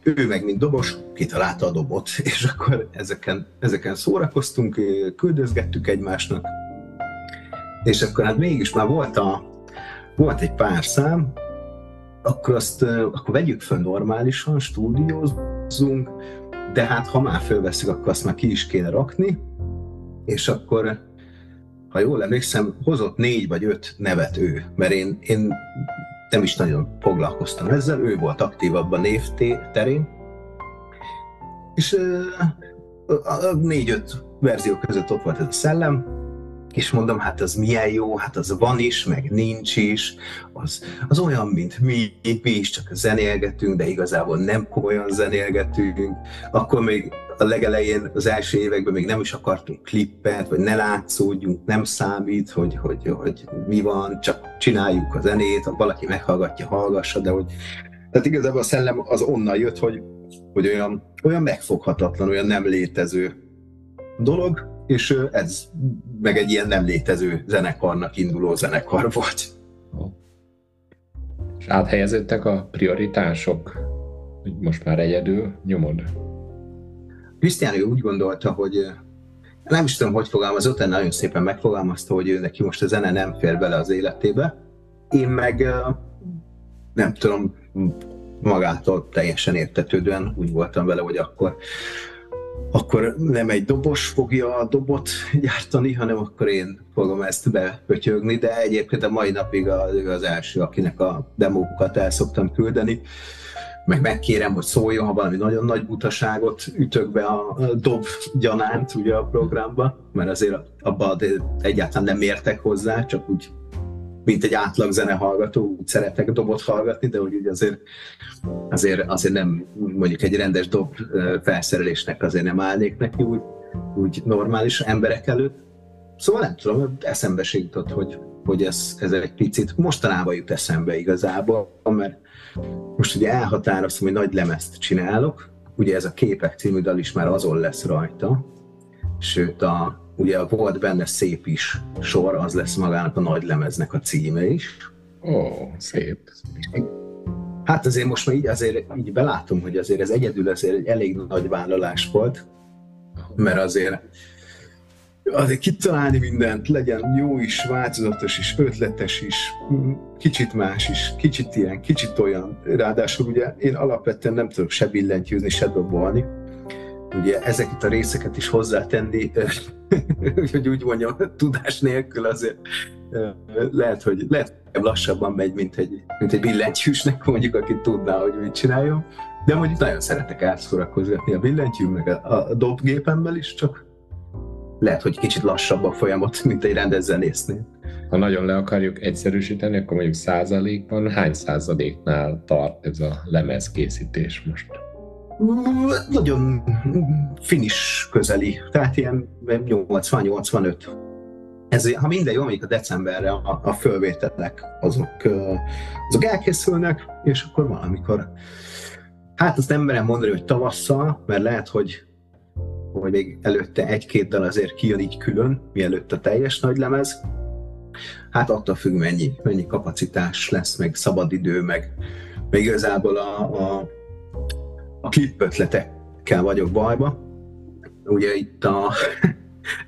ő meg, mint dobos, kitalálta a dobot, és akkor ezeken, ezeken szórakoztunk, küldözgettük egymásnak, és akkor hát mégis már volt, a, volt egy pár szám, akkor azt akkor vegyük fel normálisan, stúdiózzunk, de hát ha már fölveszik, akkor azt már ki is kéne rakni, és akkor, ha jól emlékszem, hozott négy vagy öt nevet ő, mert én, én nem is nagyon foglalkoztam ezzel, ő volt aktívabb a név terén, és négy-öt verzió között ott volt ez a szellem, és mondom, hát az milyen jó, hát az van is, meg nincs is, az, az olyan, mint mi, mi is csak zenélgetünk, de igazából nem komolyan zenélgetünk, akkor még a legelején, az első években még nem is akartunk klippet, vagy ne látszódjunk, nem számít, hogy, hogy, hogy mi van, csak csináljuk a zenét, ha valaki meghallgatja, hallgassa, de hogy tehát igazából a szellem az onnan jött, hogy, hogy olyan, olyan megfoghatatlan, olyan nem létező dolog, és ez meg egy ilyen nem létező zenekarnak induló zenekar volt. És áthelyeződtek a prioritások, hogy most már egyedül nyomod? Krisztián úgy gondolta, hogy nem is tudom, hogy fogalmazott, de nagyon szépen megfogalmazta, hogy ő neki most a zene nem fér bele az életébe. Én meg nem tudom, magától teljesen értetődően úgy voltam vele, hogy akkor akkor nem egy dobos fogja a dobot gyártani, hanem akkor én fogom ezt bepötyögni, de egyébként a mai napig az, az első, akinek a demókat el szoktam küldeni, meg megkérem, hogy szóljon, ha valami nagyon nagy butaságot ütök be a dob gyanánt ugye a programba, mert azért abban egyáltalán nem értek hozzá, csak úgy mint egy átlag zenehallgató, úgy szeretek dobot hallgatni, de úgy azért, azért, azért nem, mondjuk egy rendes dob felszerelésnek azért nem állnék neki úgy, úgy normális emberek előtt. Szóval nem tudom, eszembe se jutott, hogy, hogy ez, ez egy picit mostanában jut eszembe igazából, mert most ugye elhatároztam, hogy nagy lemezt csinálok, ugye ez a Képek című dal is már azon lesz rajta, sőt a, ugye volt benne szép is sor, az lesz magának a nagy lemeznek a címe is. Ó, szép. Hát azért most már így, azért így belátom, hogy azért ez egyedül azért egy elég nagy vállalás volt, mert azért azért kitalálni mindent, legyen jó is, változatos is, ötletes is, kicsit más is, kicsit ilyen, kicsit olyan. Ráadásul ugye én alapvetően nem tudok se billentyűzni, se dobolni. Ugye ezeket a részeket is hozzátenni, hogy úgy mondjam, tudás nélkül azért lehet, hogy lehet, hogy lassabban megy, mint egy, mint egy billentyűsnek, mondjuk, aki tudná, hogy mit csináljon. De mondjuk nagyon szeretek átszórakozgatni a billentyű, meg a, a dobgépemmel is, csak lehet, hogy kicsit lassabb a folyamat, mint egy rendes zenésznél. Ha nagyon le akarjuk egyszerűsíteni, akkor mondjuk százalékban hány százaléknál tart ez a lemezkészítés most? Nagyon finis közeli, tehát ilyen 80-85. Ez, ha minden jó, amíg a decemberre a, a fölvételek azok, azok elkészülnek, és akkor valamikor, hát azt nem merem mondani, hogy tavasszal, mert lehet, hogy hogy még előtte egy-két dal azért kijön így külön, mielőtt a teljes nagy lemez. Hát attól függ, mennyi, mennyi kapacitás lesz, meg szabadidő, meg, meg igazából a, a, a klip ötletekkel vagyok bajba. Ugye itt a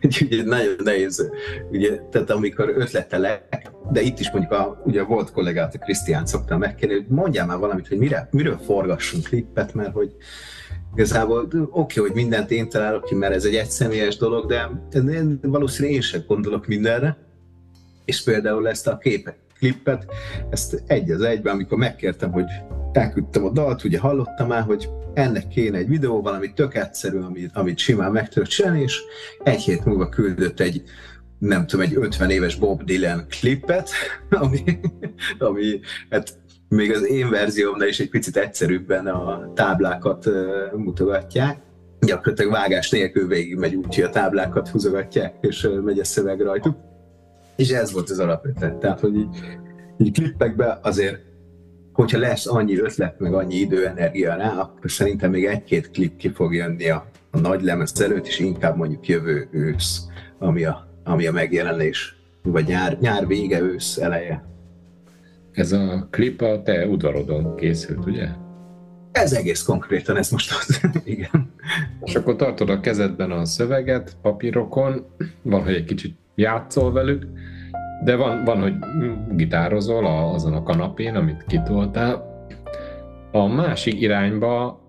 ugye nagyon nehéz, ugye, tehát amikor ötletelek, de itt is mondjuk a, ugye volt kollégát, a Krisztián szoktam megkérni, hogy mondjál már valamit, hogy mire, miről forgassunk klippet, mert hogy Igazából oké, okay, hogy mindent én találok ki, mert ez egy egyszemélyes dolog, de én, valószínűleg én sem gondolok mindenre. És például ezt a képet, klippet, ezt egy az egyben, amikor megkértem, hogy elküldtem a dalt, ugye hallottam már, hogy ennek kéne egy videó, valami tök egyszerű, amit, amit simán meg tudok csinálni, és egy hét múlva küldött egy nem tudom, egy 50 éves Bob Dylan klippet, ami, ami hát még az én verziómnál is egy picit egyszerűbben a táblákat mutogatják. Gyakorlatilag vágás nélkül végig megy úgy, hogy a táblákat húzogatják, és megy a szöveg rajtuk. És ez volt az alapötlet. Tehát, hogy így, így klippekben azért, hogyha lesz annyi ötlet, meg annyi idő, energia rá, akkor szerintem még egy-két klip ki fog jönni a, a nagy lemez előtt, és inkább mondjuk jövő ősz, ami a, ami a megjelenés, vagy nyár, nyár vége, ősz eleje. Ez a klip a te udvarodon készült, ugye? Ez egész konkrétan, ez most az, igen. És akkor tartod a kezedben a szöveget papírokon, van, hogy egy kicsit játszol velük, de van, van hogy gitározol a, azon a kanapén, amit kitoltál. A másik irányba,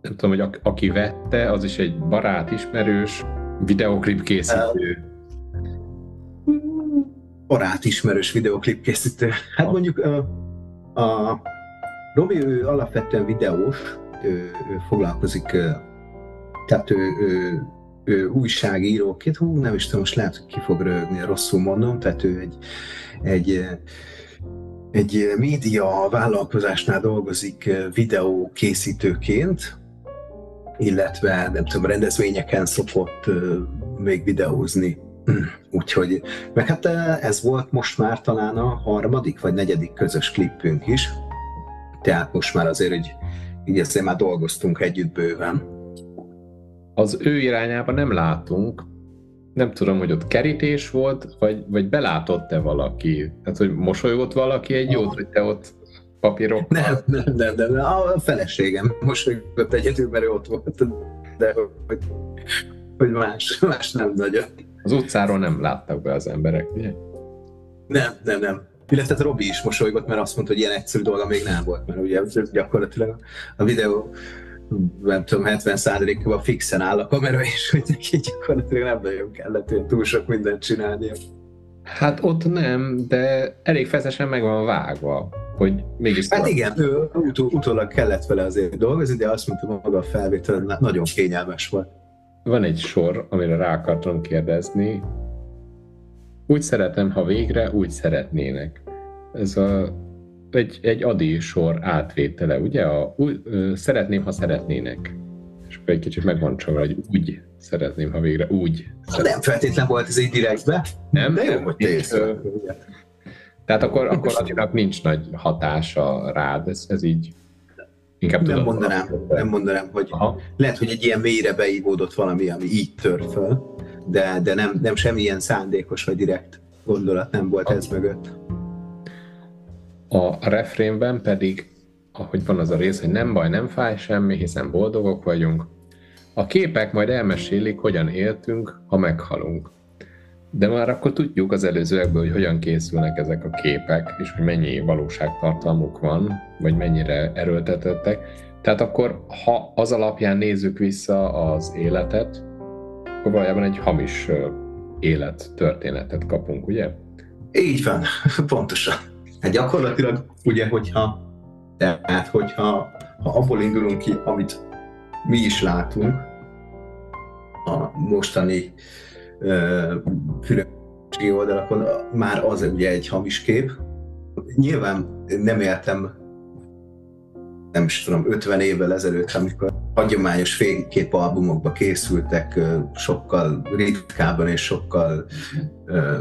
nem tudom, hogy aki vette, az is egy barát, ismerős, videoklip készítő barát ismerős videoklip készítő. Hát mondjuk a, a Robi ő alapvetően videós, ő, ő foglalkozik, tehát ő, ő, ő újságíróként, hú, nem is tudom, most lehet, hogy ki fog rögni, rosszul mondom, tehát ő egy, egy egy média vállalkozásnál dolgozik videó készítőként, illetve nem tudom, rendezvényeken szokott még videózni Úgyhogy, meg hát eh, ez volt most már talán a harmadik vagy negyedik közös klippünk is, tehát most már azért, hogy így azért már dolgoztunk együtt bőven. Az ő irányába nem látunk, nem tudom, hogy ott kerítés volt, vagy, vagy belátott-e valaki? Tehát, hogy mosolygott valaki egy jót, hogy te ott papírok. Nem, nem, nem, nem, a feleségem mosolygott egyedül, mert ő ott volt, de hogy hogy más, más nem nagyon. Az utcáról nem láttak be az emberek, ugye? Nem, nem, nem. Illetve hát Robi is mosolygott, mert azt mondta, hogy ilyen egyszerű dolga még nem volt, mert ugye gyakorlatilag a videó nem tudom, 70%-ban fixen áll a kamera, és hogy neki gyakorlatilag nem nagyon kellett hogy túl sok mindent csinálni. Hát ott nem, de elég feszesen meg van vágva, hogy mégis... Hát igen, ő utó, utólag kellett vele azért dolgozni, de azt mondta maga a felvétel, nagyon kényelmes volt. Van egy sor, amire rá akartam kérdezni. Úgy szeretem, ha végre úgy szeretnének. Ez a egy, egy adi sor átvétele, ugye? A, úgy, ö, szeretném, ha szeretnének. És akkor egy kicsit megvan csak, hogy úgy szeretném, ha végre úgy. Szeretném. Nem feltétlen volt ez egy direktbe. Nem? De jó, hogy te Tehát akkor, akkor Attinak nincs nagy hatása rád, ez, ez így Inkább nem tudom, mondanám, nem mondanám, hogy Aha. lehet, hogy egy ilyen mélyre beívódott valami, ami így tör föl, de, de nem, nem semmilyen szándékos vagy direkt gondolat nem volt ez mögött. A refrénben pedig, ahogy van az a rész, hogy nem baj, nem fáj semmi, hiszen boldogok vagyunk, a képek majd elmesélik, hogyan éltünk, ha meghalunk. De már akkor tudjuk az előzőekből, hogy hogyan készülnek ezek a képek, és hogy mennyi valóságtartalmuk van, vagy mennyire erőltetettek. Tehát akkor, ha az alapján nézzük vissza az életet, akkor valójában egy hamis élet történetet kapunk, ugye? Így van, pontosan. Hát gyakorlatilag ugye, hogyha, tehát hogyha ha abból indulunk ki, amit mi is látunk, a mostani különbségi oldalakon, már az ugye egy hamis kép. Nyilván nem éltem nem is tudom, 50 évvel ezelőtt, amikor hagyományos fényképalbumokba készültek sokkal ritkábban és sokkal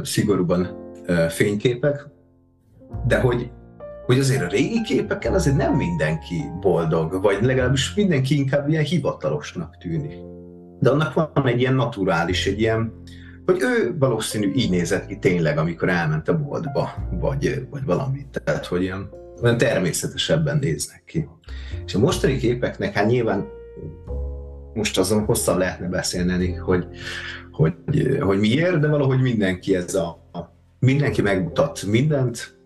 szigorúban fényképek, de hogy, hogy azért a régi képeken azért nem mindenki boldog, vagy legalábbis mindenki inkább ilyen hivatalosnak tűnik. De annak van egy ilyen naturális, egy ilyen, hogy ő valószínű így nézett ki tényleg, amikor elment a boltba, vagy, vagy valami. Tehát, hogy ilyen, olyan természetesebben néznek ki. És a mostani képeknek, hát nyilván most azon hosszan lehetne beszélni, hogy, hogy, hogy miért, de valahogy mindenki ez a, mindenki megmutat mindent,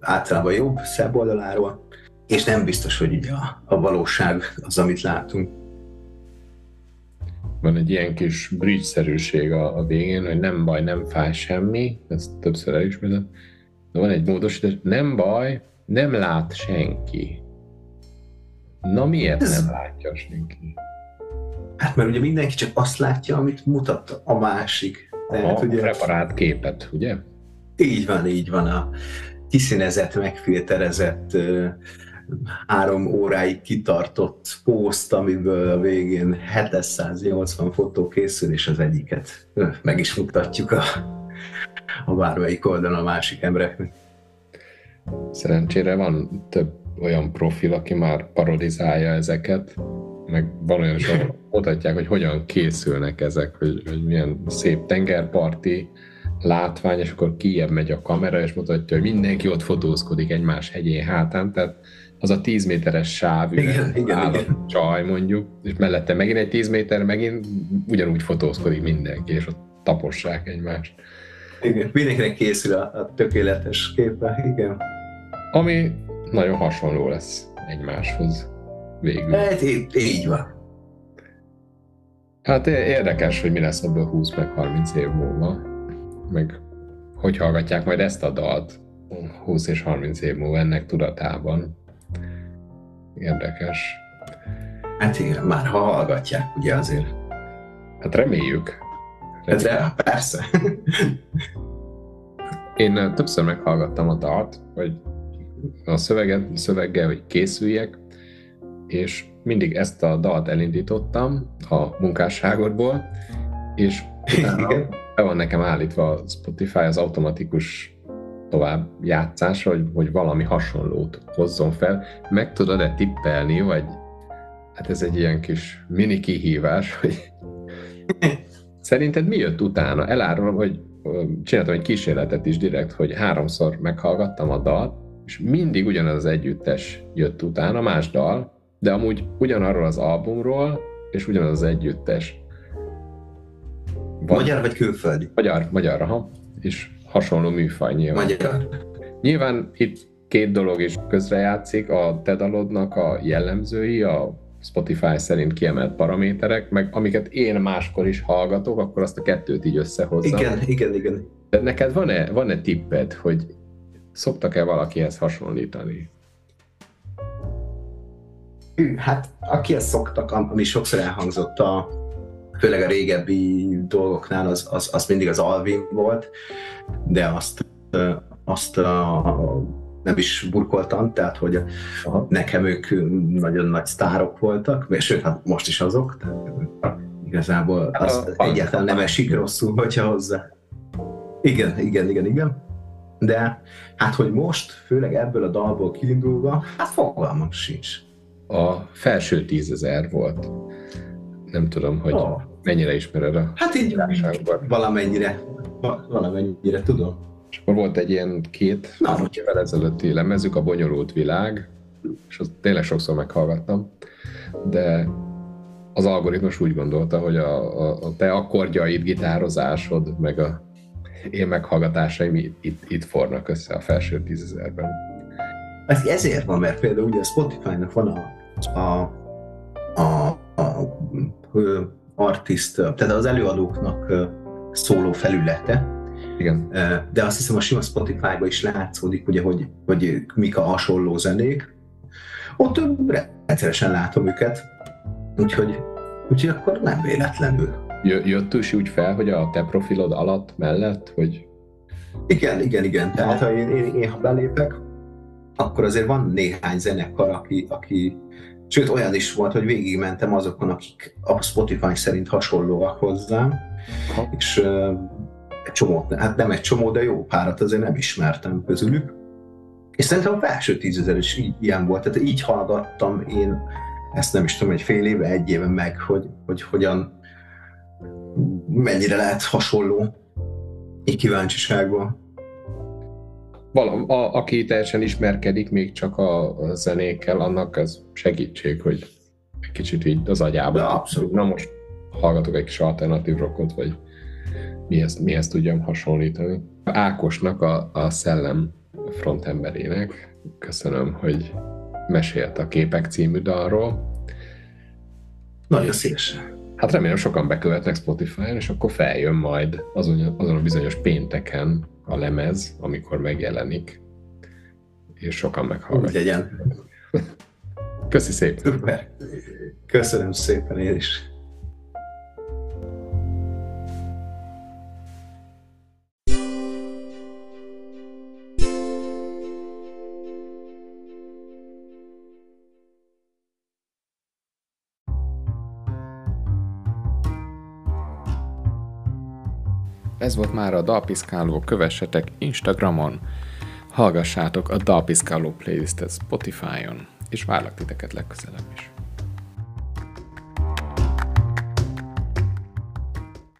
általában jobb, szebb oldaláról, és nem biztos, hogy ugye a, a valóság az, amit látunk. Van egy ilyen kis bridge-szerűség a, a végén, hogy nem baj, nem fáj semmi, ezt többször elismerem, de van egy módos, hogy nem baj, nem lát senki. Na miért Ez... nem látja senki? Hát mert ugye mindenki csak azt látja, amit mutat a másik. Tehát, a ugye... preparált képet, ugye? Így van, így van. A, kiszínezett, megfilterezett, három óráig kitartott poszt, amiből a végén 780 fotó készül, és az egyiket meg is mutatjuk a, a bármelyik oldalon a másik embereknek. Szerencsére van több olyan profil, aki már parodizálja ezeket, meg van olyan mutatják, hogy hogyan készülnek ezek, hogy, hogy milyen szép tengerparti látvány, és akkor kijebb megy a kamera, és mutatja, hogy mindenki ott fotózkodik egymás hegyén hátán, tehát az a 10 méteres sáv, igen, igen, áll igen. a csaj mondjuk, és mellette megint egy 10 méter, megint ugyanúgy fotózkodik mindenki, és ott tapossák egymást. Igen, mindenkinek készül a, a tökéletes képe, igen. Ami nagyon hasonló lesz egymáshoz végül. Hát így, így van. Hát érdekes, hogy mi lesz ebből 20 meg 30 év múlva meg hogy hallgatják majd ezt a dalt 20 és 30 év múlva ennek tudatában. Érdekes. Hát igen, már ha hallgatják, ugye azért. Hát reméljük. reméljük. De persze. Én többször meghallgattam a dalt, hogy a szöveget, szöveggel, hogy készüljek, és mindig ezt a dalt elindítottam a munkásságodból, és utána be van nekem állítva a Spotify az automatikus tovább játszás, hogy, hogy valami hasonlót hozzon fel. Meg tudod-e tippelni, vagy hát ez egy ilyen kis mini kihívás, hogy szerinted mi jött utána? Elárulom, hogy csináltam egy kísérletet is direkt, hogy háromszor meghallgattam a dalt, és mindig ugyanaz az együttes jött utána, más dal, de amúgy ugyanarról az albumról, és ugyanaz az együttes. Van, Magyar vagy külföldi? magyar, magyar, aha, és hasonló műfaj nyilván. Magyar. Nyilván itt két dolog is közrejátszik, a te dalodnak a jellemzői, a Spotify szerint kiemelt paraméterek, meg amiket én máskor is hallgatok, akkor azt a kettőt így összehozzam. Igen, igen, igen. De neked van-e, van-e tipped, hogy szoktak-e valakihez hasonlítani? Hát, akihez szoktak, am- ami sokszor elhangzott a főleg a régebbi dolgoknál, az, az, az mindig az Alvin volt, de azt, azt a, nem is burkoltam, tehát hogy Aha. nekem ők nagyon nagy sztárok voltak, sőt, hát most is azok, tehát igazából az Hát a- egyáltalán nem esik rosszul, hogyha hozzá. Igen, igen, igen, igen. De hát, hogy most, főleg ebből a dalból kiindulva, hát fogalmam sincs. A felső tízezer volt. Nem tudom, hogy Ó. mennyire ismered a Hát így világságban. valamennyire, va- valamennyire tudom. És akkor volt egy ilyen két Na, évvel ezelőtti lemezük, a Bonyolult Világ, és azt tényleg sokszor meghallgattam, de az algoritmus úgy gondolta, hogy a, a, a te akkordjaid, gitározásod, meg a én meghallgatásaim itt, itt, fornak össze a felső tízezerben. Ez ezért van, mert például ugye a Spotify-nak van a, a, a, a, artist, tehát az előadóknak szóló felülete, Igen. De azt hiszem a sima Spotify-ba is látszódik, ugye, hogy, hogy mik a hasonló zenék. Ott rendszeresen látom őket, úgyhogy, úgyhogy akkor nem véletlenül. Jö- Jött is úgy fel, hogy a te profilod alatt mellett, hogy Igen, igen, igen. Tehát ha én, én, én ha belépek, akkor azért van néhány zenekar, aki, aki sőt olyan is volt, hogy végigmentem azokon, akik a Spotify szerint hasonlóak hozzám, Aha. és uh, egy csomót, hát nem egy csomó, de jó párat azért nem ismertem közülük. És szerintem a felső tízezer is így, ilyen volt, tehát így hallgattam én ezt nem is tudom, egy fél éve, egy éve meg, hogy, hogy hogyan, mennyire lehet hasonló így kíváncsiságban. Vala, a, aki teljesen ismerkedik még csak a, a zenékkel, annak ez segítség, hogy egy kicsit így az agyában. De abszolút. Na most hallgatok egy kis alternatív rockot, vagy mihez, mihez tudjam hasonlítani. Ákosnak, a, a szellem frontemberének köszönöm, hogy mesélt a Képek című dalról. Nagyon szívesen. Hát remélem sokan bekövetnek Spotify-on, és akkor feljön majd azon, azon a bizonyos pénteken a lemez, amikor megjelenik, és sokan Úgy meghallgatják. legyen. Köszi szépen! Köszönöm szépen én is. Ez volt már a Dalpiszkáló, kövessetek Instagramon, hallgassátok a Dalpiszkáló playlistet Spotify-on, és várlak titeket legközelebb is.